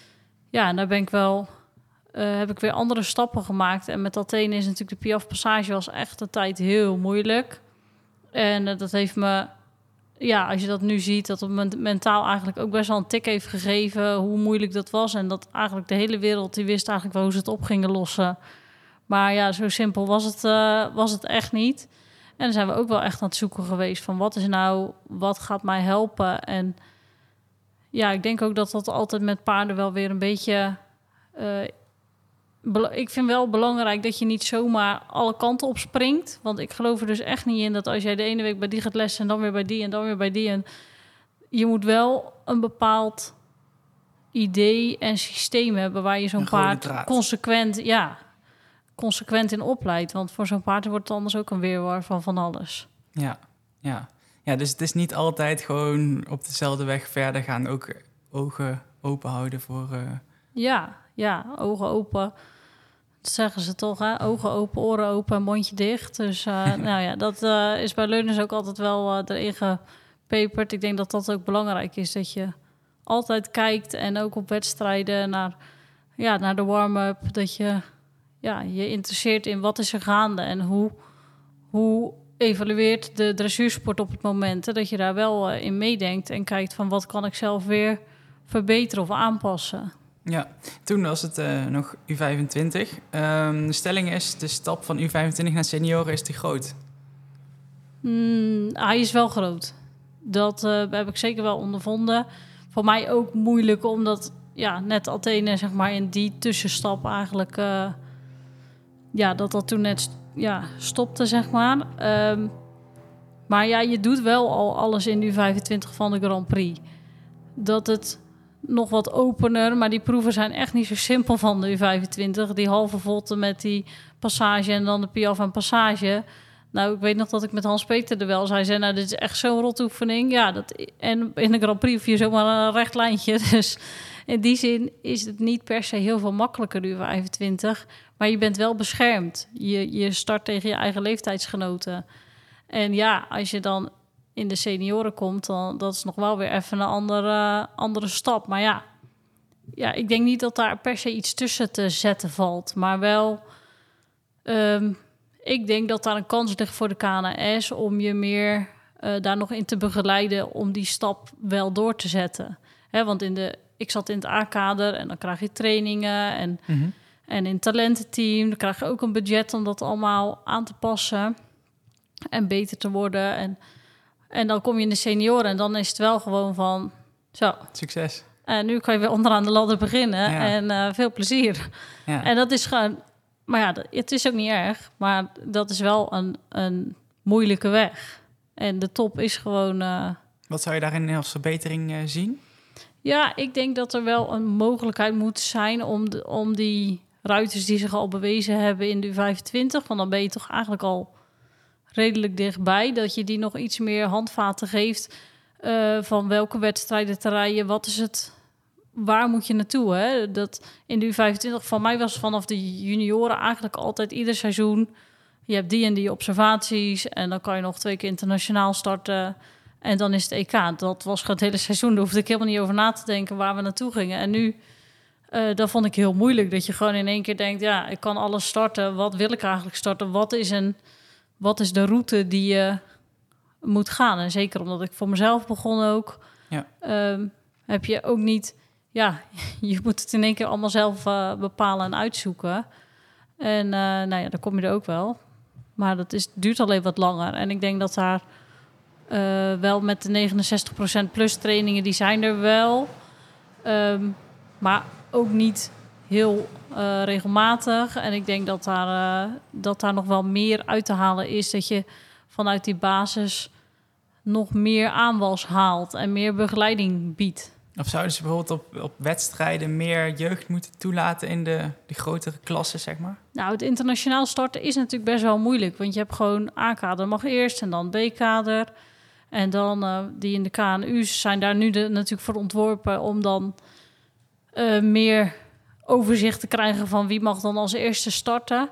Speaker 1: Ja, en daar ben ik wel... eh, heb ik weer andere stappen gemaakt. En met Athene is natuurlijk de Piaf Passage was echt de tijd heel moeilijk. En eh, dat heeft me... Ja, als je dat nu ziet, dat het me mentaal eigenlijk ook best wel een tik heeft gegeven... hoe moeilijk dat was. En dat eigenlijk de hele wereld, die wist eigenlijk wel hoe ze het op gingen lossen. Maar ja, zo simpel was het, eh, was het echt niet. En dan zijn we ook wel echt aan het zoeken geweest van wat is nou, wat gaat mij helpen? En ja, ik denk ook dat dat altijd met paarden wel weer een beetje. bela- ik vind wel belangrijk dat je niet zomaar alle kanten op springt. Want ik geloof er dus echt niet in dat als jij de ene week bij die gaat lessen en dan weer bij die en dan weer bij die. En je moet wel een bepaald idee en systeem hebben waar je zo'n paard consequent, ja, consequent in opleidt. Want voor zo'n paard wordt het anders ook een weerwar van van alles.
Speaker 3: Ja, ja. Ja, dus het is niet altijd gewoon op dezelfde weg verder gaan. Ook ogen open houden voor... eh,
Speaker 1: Ja, ja, ogen open. Dat zeggen ze toch, hè? Ogen open, oren open en mondje dicht. Dus eh, [laughs] nou ja, dat eh, is bij leuners ook altijd wel eh erin gepeperd. Ik denk dat dat ook belangrijk is, dat je altijd kijkt en ook op wedstrijden naar, ja, naar de warm-up. Dat je ja, je interesseert in wat is er gaande en hoe, hoe evalueert de dressuursport op het moment. Hè? Dat je daar wel in meedenkt en kijkt van wat kan ik zelf weer verbeteren of aanpassen.
Speaker 3: Ja, toen was het eh, nog U25. Ehm, de stelling is, de stap van U25 naar senioren is te groot.
Speaker 1: Mm, hij is wel groot. Dat eh, heb ik zeker wel ondervonden. Voor mij ook moeilijk, omdat ja, net Athene zeg maar in die tussenstap eigenlijk... eh, ja, dat dat toen net ja, stopte, zeg maar. Ehm, maar ja, je doet wel al alles in die 25 van de Grand Prix. Dat het nog wat opener, maar die proeven zijn echt niet zo simpel van de U25. Die halve volte met die passage en dan de Piaf en passage. Nou, ik weet nog dat ik met Hans-Peter er wel zei... zei, nou, dit is echt zo'n rotoefening. Ja, dat, en in de Grand Prix je zomaar een recht lijntje. [laughs] Dus in die zin is het niet per se heel veel makkelijker, de U25. Maar je bent wel beschermd. Je, je start tegen je eigen leeftijdsgenoten. En ja, als je dan in de senioren komt... dan dat is nog wel weer even een andere, andere stap. Maar ja, ja, ik denk niet dat daar per se iets tussen te zetten valt. Maar wel... ehm, ik denk dat daar een kans ligt voor de KNS om je meer eh, daar nog in te begeleiden om die stap wel door te zetten. Hè, want in de, ik zat in het A-kader en dan krijg je trainingen en, en in het talententeam dan krijg je ook een budget om dat allemaal aan te passen en beter te worden. En En dan kom je in de senioren en dan is het wel gewoon van... Zo,
Speaker 3: Succes.
Speaker 1: en nu kan je weer onderaan de ladder beginnen.
Speaker 3: Ja.
Speaker 1: En eh, veel plezier.
Speaker 3: Ja.
Speaker 1: En dat is gewoon... Maar ja, het is ook niet erg. Maar dat is wel een, een moeilijke weg. En de top is gewoon... eh,
Speaker 3: Wat zou je daarin als verbetering eh, zien?
Speaker 1: Ja, ik denk dat er wel een mogelijkheid moet zijn om, de, om die ruiters die zich al bewezen hebben in de 25, want dan ben je toch eigenlijk al redelijk dichtbij, dat je die nog iets meer handvaten geeft eh, van welke wedstrijden te rijden, wat is het, waar moet je naartoe? Hè? Dat in de 25 van mij was vanaf de junioren eigenlijk altijd ieder seizoen. Je hebt die en die observaties en dan kan je nog twee keer internationaal starten. En dan is het EK. Dat was het hele seizoen. Daar hoefde ik helemaal niet over na te denken waar we naartoe gingen. En nu, eh dat vond ik heel moeilijk. Dat je gewoon in één keer denkt, ja, ik kan alles starten. Wat wil ik eigenlijk starten? Wat is, een, wat is de route die je moet gaan? En zeker omdat ik voor mezelf begon ook.
Speaker 3: Ja.
Speaker 1: ehm, heb je ook niet... Ja, [laughs] je moet het in één keer allemaal zelf eh, bepalen en uitzoeken. En eh, nou ja, dan kom je er ook wel. Maar dat is, duurt alleen wat langer. En ik denk dat daar eh, wel met de 69% plus trainingen, die zijn er wel. Ehm, maar ook niet heel eh, regelmatig. En ik denk dat daar, eh, dat daar nog wel meer uit te halen is. Dat je vanuit die basis nog meer aanwas haalt en meer begeleiding biedt.
Speaker 3: Of zouden ze bijvoorbeeld op, op wedstrijden meer jeugd moeten toelaten in de, de grotere klassen, zeg maar?
Speaker 1: Nou, het internationaal starten is natuurlijk best wel moeilijk. Want je hebt gewoon A-kader mag eerst en dan B-kader. En dan eh, die in de KNU's zijn daar nu de, natuurlijk voor ontworpen om dan meer overzicht te krijgen van wie mag dan als eerste starten.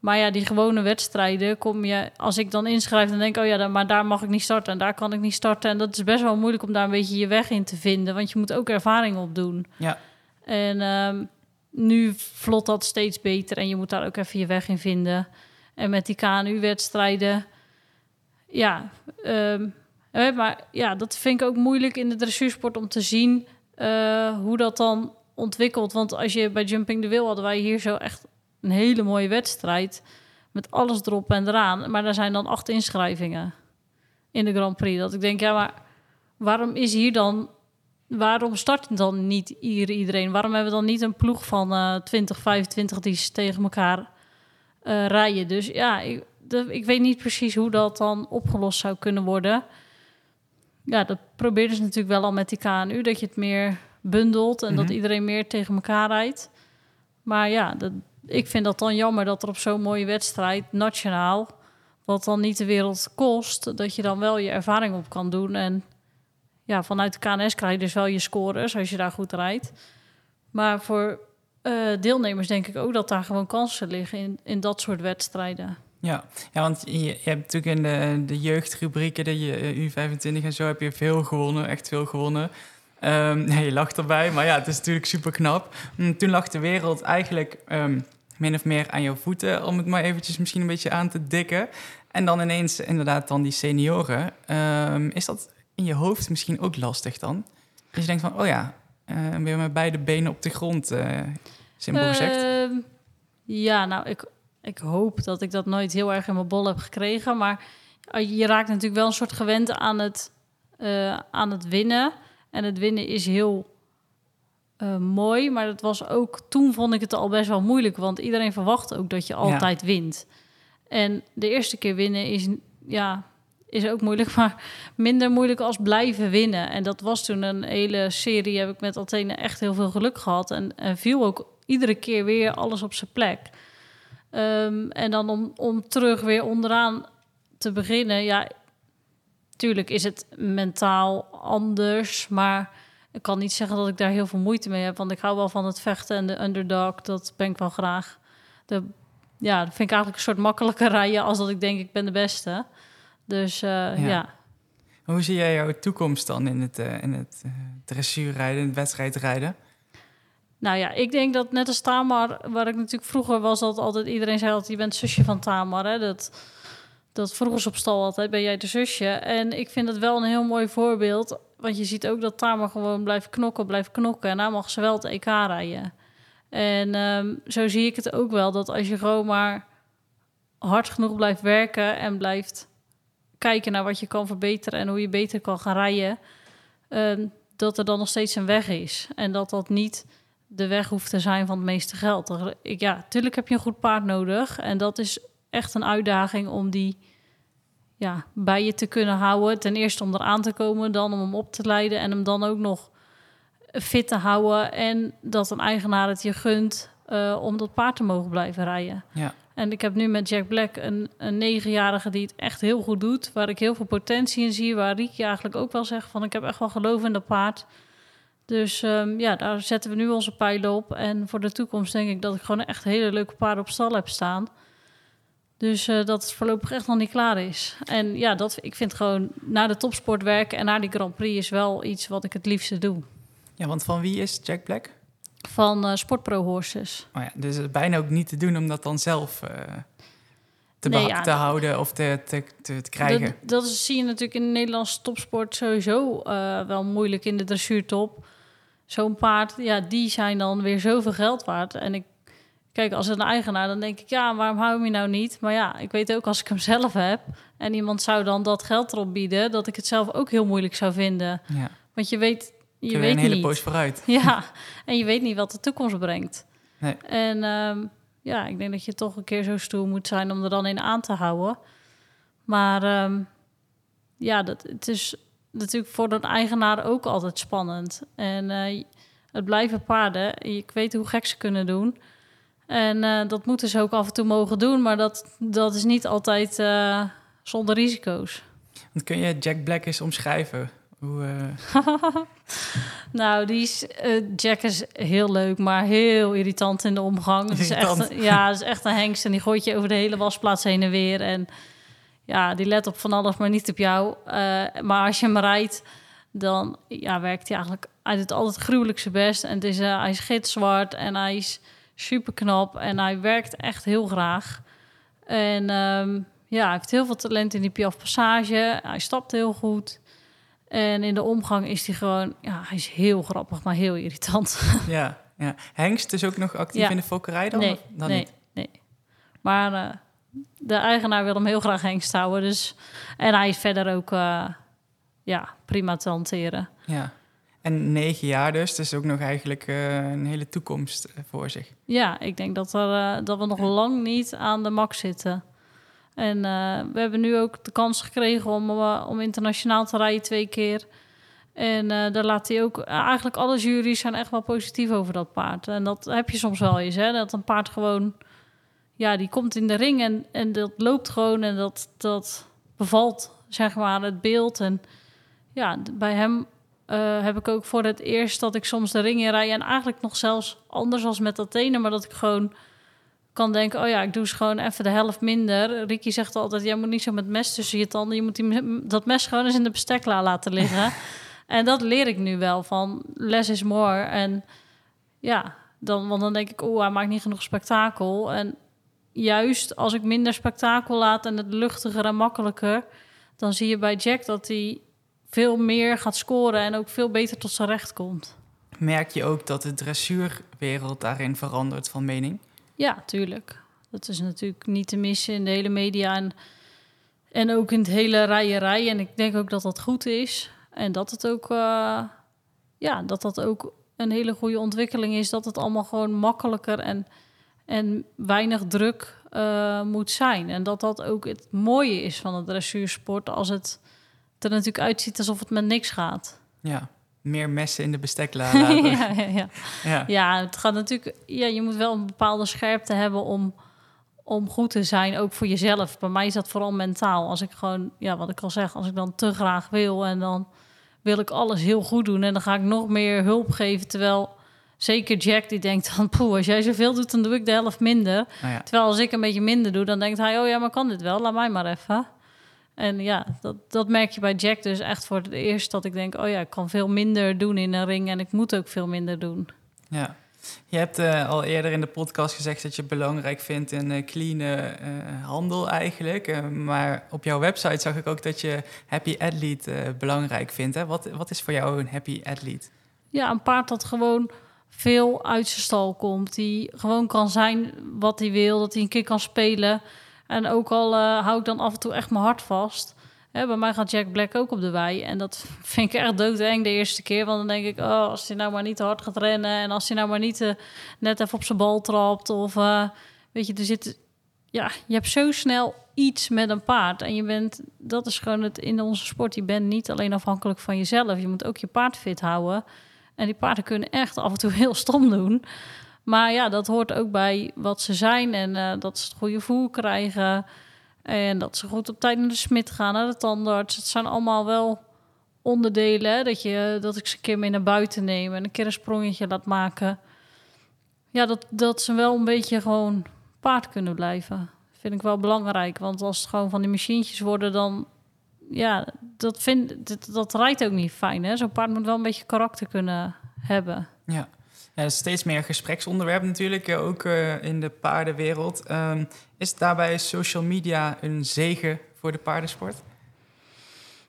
Speaker 1: Maar ja, die gewone wedstrijden kom je, als ik dan inschrijf, dan denk ik, oh ja, dan, maar daar mag ik niet starten en daar kan ik niet starten. En dat is best wel moeilijk om daar een beetje je weg in te vinden, want je moet ook ervaring opdoen.
Speaker 3: Ja.
Speaker 1: En ehm, nu vlot dat steeds beter en je moet daar ook even je weg in vinden. En met die KNU-wedstrijden, ja, ehm, maar ja, dat vind ik ook moeilijk in de dressuursport om te zien eh, hoe dat dan ontwikkelt. Want als je bij Jumping de Wil hadden wij hier zo echt een hele mooie wedstrijd met alles erop en eraan. Maar daar zijn dan acht inschrijvingen in de Grand Prix. Dat ik denk, ja, maar waarom is hier dan waarom start dan niet iedereen? Waarom hebben we dan niet een ploeg van eh 20, 25 die tegen elkaar eh, rijden? Dus ja, ik, ik weet niet precies hoe dat dan opgelost zou kunnen worden. Ja, dat probeerden ze natuurlijk wel al met die KNU, dat je het meer bundelt en dat
Speaker 3: Mhm.
Speaker 1: iedereen meer tegen elkaar rijdt. Maar ja, dat, ik vind dat dan jammer dat er op zo'n mooie wedstrijd, nationaal, wat dan niet de wereld kost, dat je dan wel je ervaring op kan doen en ja, vanuit de KNS krijg je dus wel je scores als je daar goed rijdt. Maar voor eh, deelnemers denk ik ook dat daar gewoon kansen liggen in, in dat soort wedstrijden.
Speaker 3: Ja, ja want je, je hebt natuurlijk in de, de jeugdrubrieken, de je- U25 en zo, heb je veel gewonnen, echt veel gewonnen. Ehm, [laughs] nee, je lacht erbij, maar ja, het is natuurlijk super knap. Mm, Toen lag de wereld eigenlijk ehm, min of meer aan jouw voeten, om het maar eventjes misschien een beetje aan te dikken. En dan ineens inderdaad dan die senioren. Ehm, is dat in je hoofd misschien ook lastig dan? Dus je denkt van, oh ja, eh, weer met beide benen op de grond, eh simpel.
Speaker 1: Ehm, ja, nou, ik, ik hoop dat ik dat nooit heel erg in mijn bol heb gekregen. Maar eh, je raakt natuurlijk wel een soort gewend aan het, eh, aan het winnen. En het winnen is heel eh, mooi. Maar het was ook, toen vond ik het al best wel moeilijk. Want iedereen verwacht ook dat je altijd wint. En de eerste keer winnen is, ja, is ook moeilijk. [laughs] Maar minder moeilijk als blijven winnen. En dat was toen een hele serie. Heb ik met Athene echt heel veel geluk gehad. En, en viel ook iedere keer weer alles op zijn plek. Ehm, en dan om, om terug weer onderaan te beginnen. Ja, tuurlijk is het mentaal anders. Maar ik kan niet zeggen dat ik daar heel veel moeite mee heb. Want ik hou wel van het vechten en de underdog. Dat ben ik wel graag. De, ja, dat vind ik eigenlijk een soort makkelijker rijden... als dat ik denk ik ben de beste. Dus eh,
Speaker 3: Ja.
Speaker 1: ja.
Speaker 3: Hoe zie jij jouw toekomst dan in het, eh, in het eh, dressuurrijden, in het wedstrijdrijden?
Speaker 1: Nou ja, ik denk dat net als Tamar, waar ik natuurlijk vroeger was, dat altijd iedereen zei dat je bent zusje van Tamar. Hè? Dat, dat vroegen ze op stal altijd, ben jij de zusje? En ik vind het wel een heel mooi voorbeeld, want je ziet ook dat Tamar gewoon blijft knokken, blijft knokken. En nou mag ze wel het EK rijden. En ehm, zo zie ik het ook wel, dat als je gewoon maar hard genoeg blijft werken en blijft kijken naar wat je kan verbeteren en hoe je beter kan gaan rijden, ehm, dat er dan nog steeds een weg is. En dat dat niet de weg hoeft te zijn van het meeste geld. Ja, tuurlijk heb je een goed paard nodig. En dat is echt een uitdaging om die ja, bij je te kunnen houden. Ten eerste om eraan te komen, dan om hem op te leiden en hem dan ook nog fit te houden. En dat een eigenaar het je gunt eh, om dat paard te mogen blijven rijden.
Speaker 3: Ja.
Speaker 1: En ik heb nu met Jack Black een, een negenjarige die het echt heel goed doet. Waar ik heel veel potentie in zie. Waar Rietje eigenlijk ook wel zegt van ik heb echt wel geloof in dat paard. Dus ehm, ja, daar zetten we nu onze pijlen op. En voor de toekomst denk ik dat ik gewoon echt hele leuke paarden op stal heb staan. Dus eh, dat het voorlopig echt nog niet klaar is. En ja, dat, ik vind gewoon naar de topsport werken en naar die Grand Prix is wel iets wat ik het liefste doe.
Speaker 3: ja, want van wie is Jack Black?
Speaker 1: Van eh Sportpro Horses.
Speaker 3: Oh ja, dus het is bijna ook niet te doen om dat dan zelf eh, te,
Speaker 1: Nee, ja,
Speaker 3: te houden of te, te, te, te krijgen.
Speaker 1: Dat, dat is- zie je natuurlijk in de Nederlandse topsport sowieso wel moeilijk in de dressuurtop. Zo'n paard, ja, die zijn dan weer zoveel geld waard. En ik kijk, als een eigenaar, dan denk ik, ja, waarom hou je hem nou niet? Maar ja, ik weet ook als ik hem zelf heb en iemand zou dan dat geld erop bieden, dat ik het zelf ook heel moeilijk zou vinden.
Speaker 3: ja,
Speaker 1: Want je weet, je
Speaker 3: je
Speaker 1: weet
Speaker 3: een hele
Speaker 1: niet.
Speaker 3: poos vooruit. [laughs]
Speaker 1: Ja, en je weet niet wat de toekomst brengt.
Speaker 3: Nee.
Speaker 1: En ehm, ja, ik denk dat je toch een keer zo stoer moet zijn om er dan in aan te houden. Maar ehm, ja, dat, het is natuurlijk voor een eigenaar ook altijd spannend. En eh, het blijven paarden. Ik weet hoe gek ze kunnen doen. En eh, dat moeten ze ook af en toe mogen doen. Maar dat, dat is niet altijd eh, zonder risico's.
Speaker 3: Want kun je Jack Black eens omschrijven? Hoe, eh, [laughs]
Speaker 1: Nou, die is, Jack is heel leuk, maar heel irritant in de omgang. Het is echt, ja, het is echt een hengst en die gooit je over de hele wasplaats heen en weer. En ja, die let op van alles, maar niet op jou. Maar als je hem rijdt, dan ja, werkt hij eigenlijk... Hij doet altijd gruwelijk zijn best. En het is, hij is gitzwart en hij is super knap. En hij werkt echt heel graag. En ehm, ja, hij heeft heel veel talent in die Piaf Passage. Hij stapt heel goed. En in de omgang is hij gewoon... Ja, hij is heel grappig, maar heel irritant. [laughs]
Speaker 3: ja, ja. Hengst is ook nog actief
Speaker 1: Ja.
Speaker 3: in de fokkerij dan?
Speaker 1: nee,
Speaker 3: dan
Speaker 1: nee,
Speaker 3: niet?
Speaker 1: nee. Maar eh, de eigenaar wil hem heel graag hengst houden. Dus, en hij is verder ook eh, ja, prima te hanteren.
Speaker 3: Ja. En negen jaar dus, dus ook nog eigenlijk eh, een hele toekomst eh, voor zich.
Speaker 1: Ja, ik denk dat, er, eh, dat we nog lang niet aan de max zitten. En we hebben nu ook de kans gekregen om, om internationaal te rijden twee keer. En daar laat hij ook... eigenlijk alle juries zijn echt wel positief over dat paard. En dat heb je soms wel eens, hè. Dat een paard gewoon... Ja, die komt in de ring en, en dat loopt gewoon en dat, dat bevalt, zeg maar, het beeld. En ja, bij hem eh, heb ik ook voor het eerst dat ik soms de ring in rij. En eigenlijk nog zelfs anders als met Athene, maar dat ik gewoon kan denken: oh ja, ik doe eens gewoon even de helft minder. Ricky zegt altijd: jij moet niet zo met mes tussen je tanden. Je moet die, dat mes gewoon eens in de bestekla laten liggen. [laughs] en dat leer ik nu wel van less is more. En ja, dan, want dan denk ik: oh, hij maakt niet genoeg spektakel. En juist als ik minder spektakel laat en het luchtiger en makkelijker, dan zie je bij Jack dat hij veel meer gaat scoren en ook veel beter tot zijn recht komt.
Speaker 3: Merk je ook dat de dressuurwereld daarin verandert van mening?
Speaker 1: Ja, tuurlijk. Dat is natuurlijk niet te missen in de hele media en, en ook in het hele rijerij. En ik denk ook dat dat goed is. En dat het ook, eh, ja, dat dat ook een hele goede ontwikkeling is. Dat het allemaal gewoon makkelijker en, en weinig druk eh, moet zijn. En dat dat ook het mooie is van het dressuursport. Als het er natuurlijk uitziet alsof het met niks gaat.
Speaker 3: Ja, meer messen in de bestekla laten. [laughs]
Speaker 1: ja, ja, ja.
Speaker 3: ja.
Speaker 1: Ja, het gaat natuurlijk. Ja, je moet wel een bepaalde scherpte hebben om, om goed te zijn, ook voor jezelf. Bij mij is dat vooral mentaal. Als ik gewoon, ja, wat ik al zeg, als ik dan te graag wil en dan wil ik alles heel goed doen en dan ga ik nog meer hulp geven. Terwijl zeker Jack die denkt dan, [laughs] poeh, als jij zoveel doet, dan doe ik de helft minder.
Speaker 3: Nou ja.
Speaker 1: Terwijl als ik een beetje minder doe, dan denkt hij, oh ja, maar kan dit wel? Laat mij maar even. En ja, dat, dat merk je bij Jack dus echt voor het eerst dat ik denk, oh ja, ik kan veel minder doen in een ring en ik moet ook veel minder doen.
Speaker 3: Ja. Je hebt eh, al eerder in de podcast gezegd dat je het belangrijk vindt in eh, clean eh, handel eigenlijk. Maar op jouw website zag ik ook dat je happy athlete belangrijk vindt. Hè? Wat, wat is voor jou een happy athlete?
Speaker 1: Ja, een paard dat gewoon veel uit zijn stal komt. Die gewoon kan zijn wat hij wil. Dat hij een keer kan spelen. En ook al eh, hou ik dan af en toe echt mijn hart vast. Hè, bij mij gaat Jack Black ook op de wei. En dat [laughs] vind ik echt doodeng de eerste keer. Want dan denk ik, oh, als hij nou maar niet te hard gaat rennen... en als hij nou maar niet eh, net even op zijn bal trapt... of eh, weet je, er zit... Ja, je hebt zo snel iets met een paard. En je bent, dat is gewoon het in onze sport. Je bent niet alleen afhankelijk van jezelf. Je moet ook je paard fit houden. En die paarden kunnen echt af en toe heel stom doen. Maar ja, dat hoort ook bij wat ze zijn. En eh, dat ze het goede voer krijgen. En dat ze goed op tijd naar de smid gaan, naar de tandarts. Het zijn allemaal wel onderdelen. Hè? Dat, je, dat ik ze een keer mee naar buiten neem en een keer een sprongetje laat maken. Ja, dat, dat ze wel een beetje gewoon paard kunnen blijven. Vind ik wel belangrijk. Want als het gewoon van die machientjes worden, dan. Ja, dat, vind, dat, dat rijdt ook niet fijn. Zo'n paard moet wel een beetje karakter kunnen hebben.
Speaker 3: Ja. Steeds meer gespreksonderwerp natuurlijk, eh, ook uh, in de paardenwereld. Um, is daarbij social media een zegen voor de paardensport?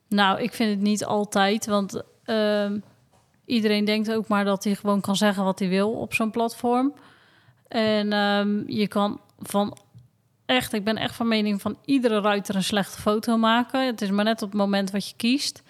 Speaker 1: Nou, ik vind het niet altijd, want uh, iedereen denkt ook maar dat hij gewoon kan zeggen wat hij wil op zo'n platform. En um, je kan van echt, ik ben echt van mening van iedere ruiter een slechte foto maken. Het is maar net op het moment wat je kiest.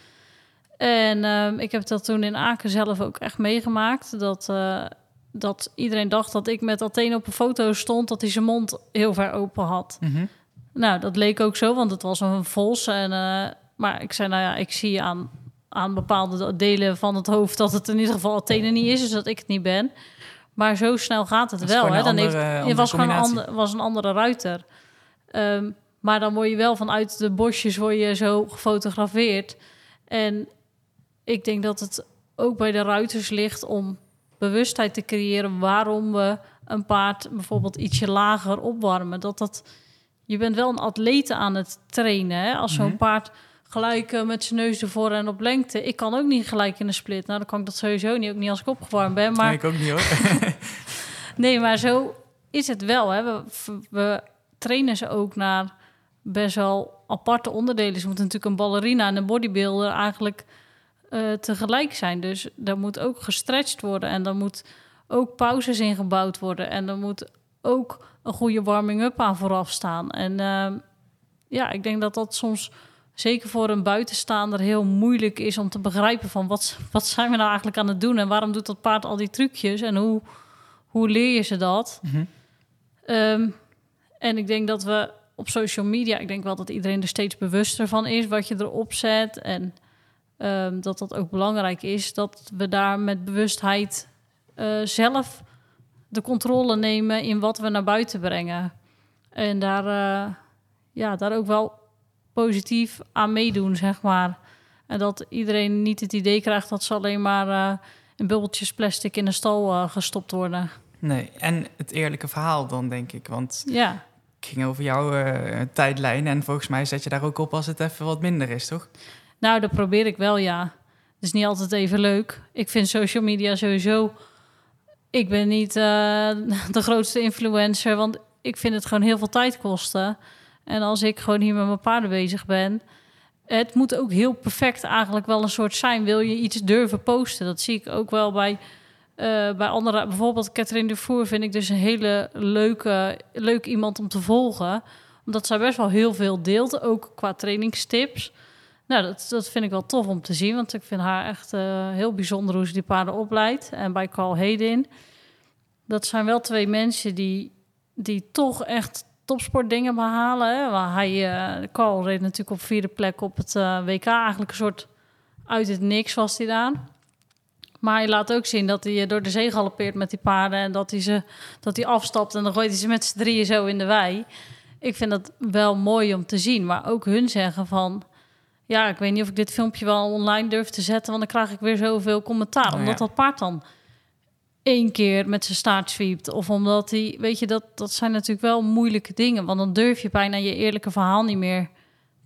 Speaker 1: En uh, ik heb dat toen in Aken zelf ook echt meegemaakt. Dat, uh, dat iedereen dacht dat ik met Athene op een foto stond... dat hij zijn mond heel ver open had. Mm -hmm. Nou, dat leek ook zo, want het was een vos. En, uh, maar ik zei, nou ja, ik zie aan, aan bepaalde delen van het hoofd... dat het in ieder geval Athene niet is, dus dat ik het niet ben. Maar zo snel gaat het wel. Hè? Dan
Speaker 3: andere,
Speaker 1: heeft, het was gewoon een, ander, was een andere ruiter. Um, maar dan word je wel vanuit de bosjes word je zo gefotografeerd. En ik denk dat het ook bij de ruiters ligt om bewustheid te creëren waarom we een paard bijvoorbeeld ietsje lager opwarmen. Dat dat, je bent wel een atleet aan het trainen. Hè? Als zo'n mm -hmm. paard gelijk uh, met zijn neus ervoor en op lengte. Ik kan ook niet gelijk in een split. Nou, dan kan ik dat sowieso niet. Ook niet als ik opgewarmd ben. Maar...
Speaker 3: Nee, ik ook niet hoor. [laughs] [laughs]
Speaker 1: nee, maar zo is het wel. Hè? We, we trainen ze ook naar best wel aparte onderdelen. Ze moeten natuurlijk een ballerina en een bodybuilder eigenlijk uh, tegelijk zijn. Dus daar moet ook gestretched worden en dan moet ook pauzes ingebouwd worden en dan moet ook een goede warming-up aan vooraf staan. En uh, ja, ik denk dat dat soms zeker voor een buitenstaander heel moeilijk is om te begrijpen van wat, [laughs] wat zijn we nou eigenlijk aan het doen en waarom doet dat paard al die trucjes en hoe, hoe leer je ze dat? Mm -hmm. um, en ik denk dat we op social media, ik denk wel dat iedereen er steeds bewuster van is wat je erop zet en um, dat dat ook belangrijk is dat we daar met bewustheid uh, zelf de controle nemen in wat we naar buiten brengen. En daar, uh, ja, daar ook wel positief aan meedoen, zeg maar. En dat iedereen niet het idee krijgt dat ze alleen maar uh, in bubbeltjes plastic in de stal gestopt worden.
Speaker 3: Nee, en het eerlijke verhaal dan, denk ik. Want
Speaker 1: ja.
Speaker 3: ik ging over jouw tijdlijn en volgens mij zet je daar ook op als het even wat minder is, toch?
Speaker 1: Nou, dat probeer ik wel, ja. Het is niet altijd even leuk. Ik vind social media sowieso... Ik ben niet uh, [laughs] de grootste influencer, want ik vind het gewoon heel veel tijd kosten. En als ik gewoon hier met mijn paarden bezig ben... Het moet ook heel perfect eigenlijk wel een soort zijn. Wil je iets durven posten? Dat zie ik ook wel bij, uh, bij andere. Bijvoorbeeld Catherine Dufour vind ik dus een hele leuke, leuk iemand om te volgen. Omdat zij best wel heel veel deelt, ook qua trainingstips. Nou, dat, dat vind ik wel tof om te zien. Want ik vind haar echt uh, heel bijzonder hoe ze die paarden opleidt. En bij Carl Hedin. Dat zijn wel twee mensen die, die toch echt topsportdingen behalen. Hè? Waar hij, uh, Carl reed natuurlijk op vierde plek op het uh, WK. Eigenlijk een soort uit het niks was hij daar. Maar hij laat ook zien dat hij door de zee galoppeert met die paarden. En dat hij, ze, dat hij afstapt en dan gooit hij ze met z'n drieën zo in de wei. Ik vind dat wel mooi om te zien. Maar ook hun zeggen van ja, ik weet niet of ik dit filmpje wel online durf te zetten, want dan krijg ik weer zoveel commentaar. Oh, omdat dat paard dan één keer met zijn staart zwiept. Of omdat hij, weet je, dat, dat zijn natuurlijk wel moeilijke dingen. Want dan durf je bijna je eerlijke verhaal niet meer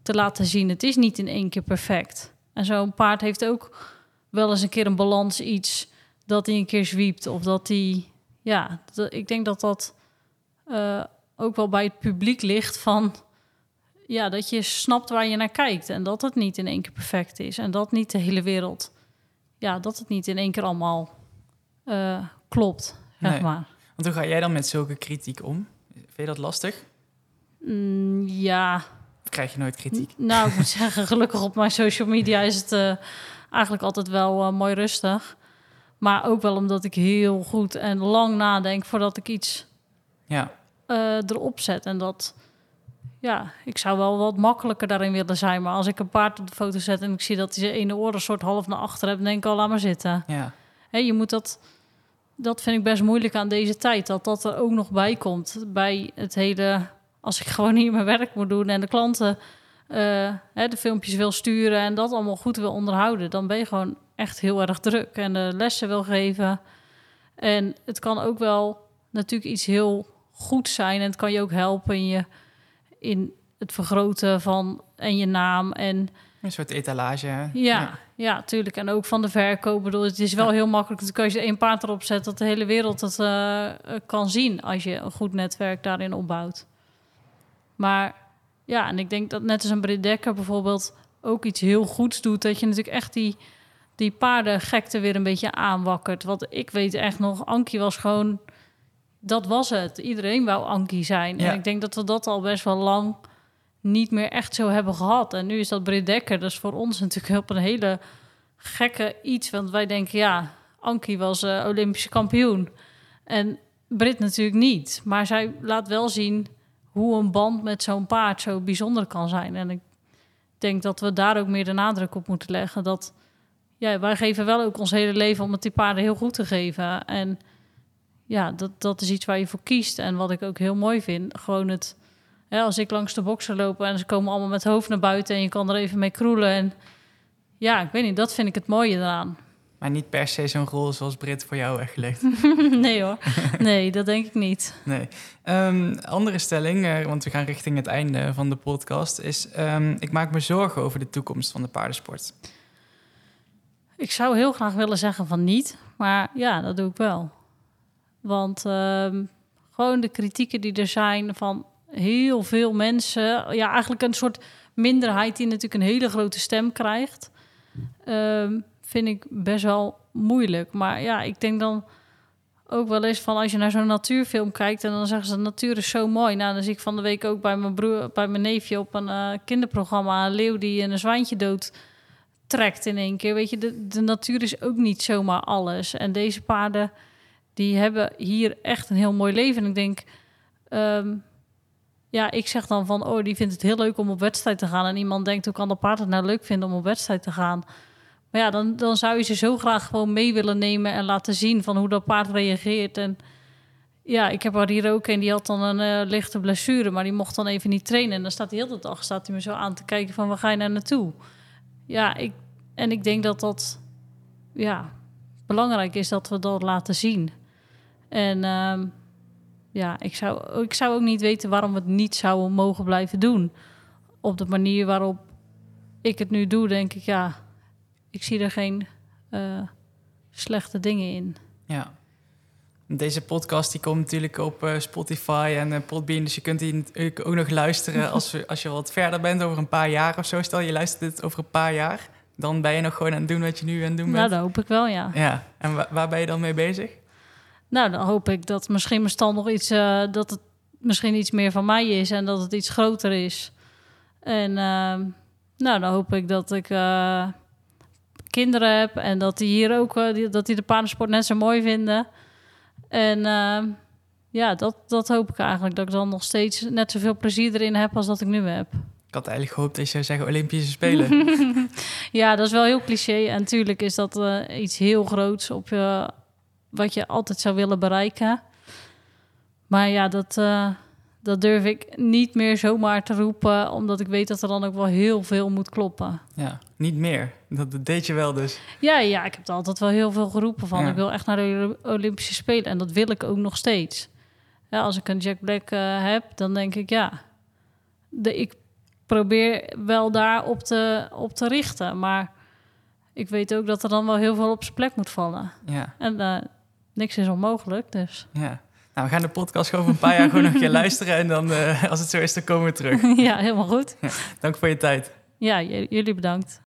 Speaker 1: te laten zien. Het is niet in één keer perfect. En zo'n paard heeft ook wel eens een keer een balans iets dat hij een keer zwiept. Of dat hij, ja, dat, ik denk dat dat uh, ook wel bij het publiek ligt van ja, dat je snapt waar je naar kijkt. En dat het niet in één keer perfect is. En dat niet de hele wereld. Ja, dat het niet in één keer allemaal uh, klopt. Zeg nee. maar.
Speaker 3: Want hoe ga jij dan met zulke kritiek om? Vind je dat lastig?
Speaker 1: Mm, ja,
Speaker 3: Of krijg je nooit kritiek?
Speaker 1: N- Nou, ik moet [laughs] zeggen, gelukkig op mijn social media is het eh, eigenlijk altijd wel eh, mooi rustig. Maar ook wel omdat ik heel goed en lang nadenk voordat ik iets
Speaker 3: Ja,
Speaker 1: eh, erop zet. En dat, ja, ik zou wel wat makkelijker daarin willen zijn. Maar als ik een paard op de foto zet en ik zie dat hij zijn ene oor een soort half naar achter hebt, dan denk ik al, laat maar zitten.
Speaker 3: ja,
Speaker 1: Hè, je moet dat, dat vind ik best moeilijk aan deze tijd, dat dat er ook nog bij komt. Bij het hele, als ik [laughs] gewoon hier mijn werk moet doen en de klanten eh, de filmpjes wil sturen en dat allemaal goed wil onderhouden, dan ben je gewoon echt heel erg druk en de lessen wil geven. En het kan ook wel natuurlijk iets heel goed zijn en het kan je ook helpen in, je, in het vergroten van en je naam en
Speaker 3: een soort etalage. hè?
Speaker 1: ja, ja, tuurlijk. En ook van de verkoop. Bedoel, het is wel
Speaker 3: Ja.
Speaker 1: heel makkelijk. natuurlijk Als je één paard erop zet, dat de hele wereld het eh, eh, kan zien als je een goed netwerk daarin opbouwt. Maar ja, en ik denk dat net als een Brit Dekker bijvoorbeeld ook iets heel goeds doet. Dat je natuurlijk echt die, die paardengekte weer een beetje aanwakkert. Want ik weet echt nog, Ankie was gewoon... Dat was het. Iedereen wou Ankie zijn.
Speaker 3: Ja.
Speaker 1: En ik denk dat we dat al best wel lang niet meer echt zo hebben gehad. En nu is dat Brit Dekker. Dat is voor ons natuurlijk [laughs] op een hele gekke iets. Want wij denken, ja, Ankie was eh, Olympische kampioen. En Brit natuurlijk niet. Maar zij laat wel zien hoe een band met zo'n paard zo bijzonder kan zijn. En ik denk dat we daar ook meer de nadruk op moeten leggen. Dat ja, wij geven wel ook ons hele leven om het die paarden heel goed te geven. En ja, dat, dat is iets waar je voor kiest. En wat ik ook heel mooi vind, gewoon het... Hè, als ik langs de boksen loop en ze komen allemaal met hoofd naar buiten... en je kan er even mee kroelen. En ja, ik weet niet, dat vind ik het mooie eraan.
Speaker 3: Maar niet per se zo'n rol zoals Brit voor jou weggelegd. [laughs]
Speaker 1: nee hoor, nee, dat denk ik niet.
Speaker 3: Nee. Ehm, andere stelling, eh, want we gaan richting het einde van de podcast, is: ehm, ik maak me zorgen over de toekomst van de paardensport.
Speaker 1: Ik zou heel graag willen zeggen van niet, maar ja, dat doe ik wel. Want ehm, gewoon de kritieken die er zijn van heel veel mensen, ja, eigenlijk een soort minderheid die natuurlijk een hele grote stem krijgt, ehm, vind ik best wel moeilijk. Maar ja, ik denk dan ook wel eens van als je naar zo'n natuurfilm kijkt en dan zeggen ze de natuur is zo mooi. Nou, dan zie ik van de week ook bij mijn broer, bij mijn neefje op een eh, kinderprogramma een leeuw die een zwijntje dood trekt in één keer. Weet je, de, de natuur is ook niet zomaar alles. En deze paarden, die hebben hier echt een heel mooi leven. En ik denk, ehm, ja, ik zeg dan van, oh, die vindt het heel leuk om op wedstrijd te gaan. En iemand denkt, hoe kan dat paard het nou leuk vinden om op wedstrijd te gaan? Maar ja, dan, dan zou je ze zo graag gewoon mee willen nemen en laten zien van hoe dat paard reageert. En ja, ik heb er hier ook een, die had dan een eh, lichte blessure, maar die mocht dan even niet trainen. En dan staat hij heel de dag staat hij me zo aan te kijken van, waar ga je nou naartoe? Ja, ik, en ik denk dat dat ja, belangrijk is dat we dat laten zien. En ehm, ja, ik zou, ik zou ook niet weten waarom we het niet zouden mogen blijven doen. Op de manier waarop ik het nu doe, denk ik, ja, ik zie er geen eh, slechte dingen in.
Speaker 3: Ja. Deze podcast die komt natuurlijk op eh, Spotify en eh, Podbean, dus je kunt die natuurlijk ook nog luisteren als, als je wat verder bent, over een paar jaar of zo. Stel je luistert dit over een paar jaar, dan ben je nog gewoon aan het doen wat je nu aan het doen
Speaker 1: Nou,
Speaker 3: bent.
Speaker 1: dat hoop ik wel, ja.
Speaker 3: Ja, en wa- waar ben je dan mee bezig?
Speaker 1: Nou, dan hoop ik dat misschien mijn stal nog iets, eh, dat het misschien iets meer van mij is en dat het iets groter is. En ehm, nou, dan hoop ik dat ik eh, kinderen heb en dat die hier ook, eh, die, dat die de paardensport net zo mooi vinden. En ehm, ja, dat, dat hoop ik eigenlijk, dat ik dan nog steeds net zoveel plezier erin heb als dat ik nu heb.
Speaker 3: Ik had eigenlijk gehoopt dat je zou zeggen Olympische Spelen. [laughs]
Speaker 1: Ja, dat is wel heel cliché. En natuurlijk is dat iets heel groots op je, wat je altijd zou willen bereiken. Maar ja, dat, eh, dat durf ik niet meer zomaar te roepen, omdat ik weet dat er dan ook wel heel veel moet kloppen.
Speaker 3: ja, niet meer. Dat, deed je wel dus.
Speaker 1: Ja, ja, ik heb er altijd wel heel veel geroepen van.
Speaker 3: Ja.
Speaker 1: Ik wil echt naar de Olympische Spelen en dat wil ik ook nog steeds. Ja, als ik een Jack Black eh, heb, dan denk ik ja, de, ik probeer wel daar op te, op te richten. Maar ik weet ook dat er dan wel heel veel op zijn plek moet vallen.
Speaker 3: Ja,
Speaker 1: En eh, niks is onmogelijk, dus
Speaker 3: ja. Nou, we gaan de podcast gewoon over een paar jaar gewoon nog een keer [laughs] luisteren. En dan, eh, als het zo is, dan komen we terug.
Speaker 1: ja, helemaal goed.
Speaker 3: Dank voor je tijd.
Speaker 1: Ja, jullie bedankt.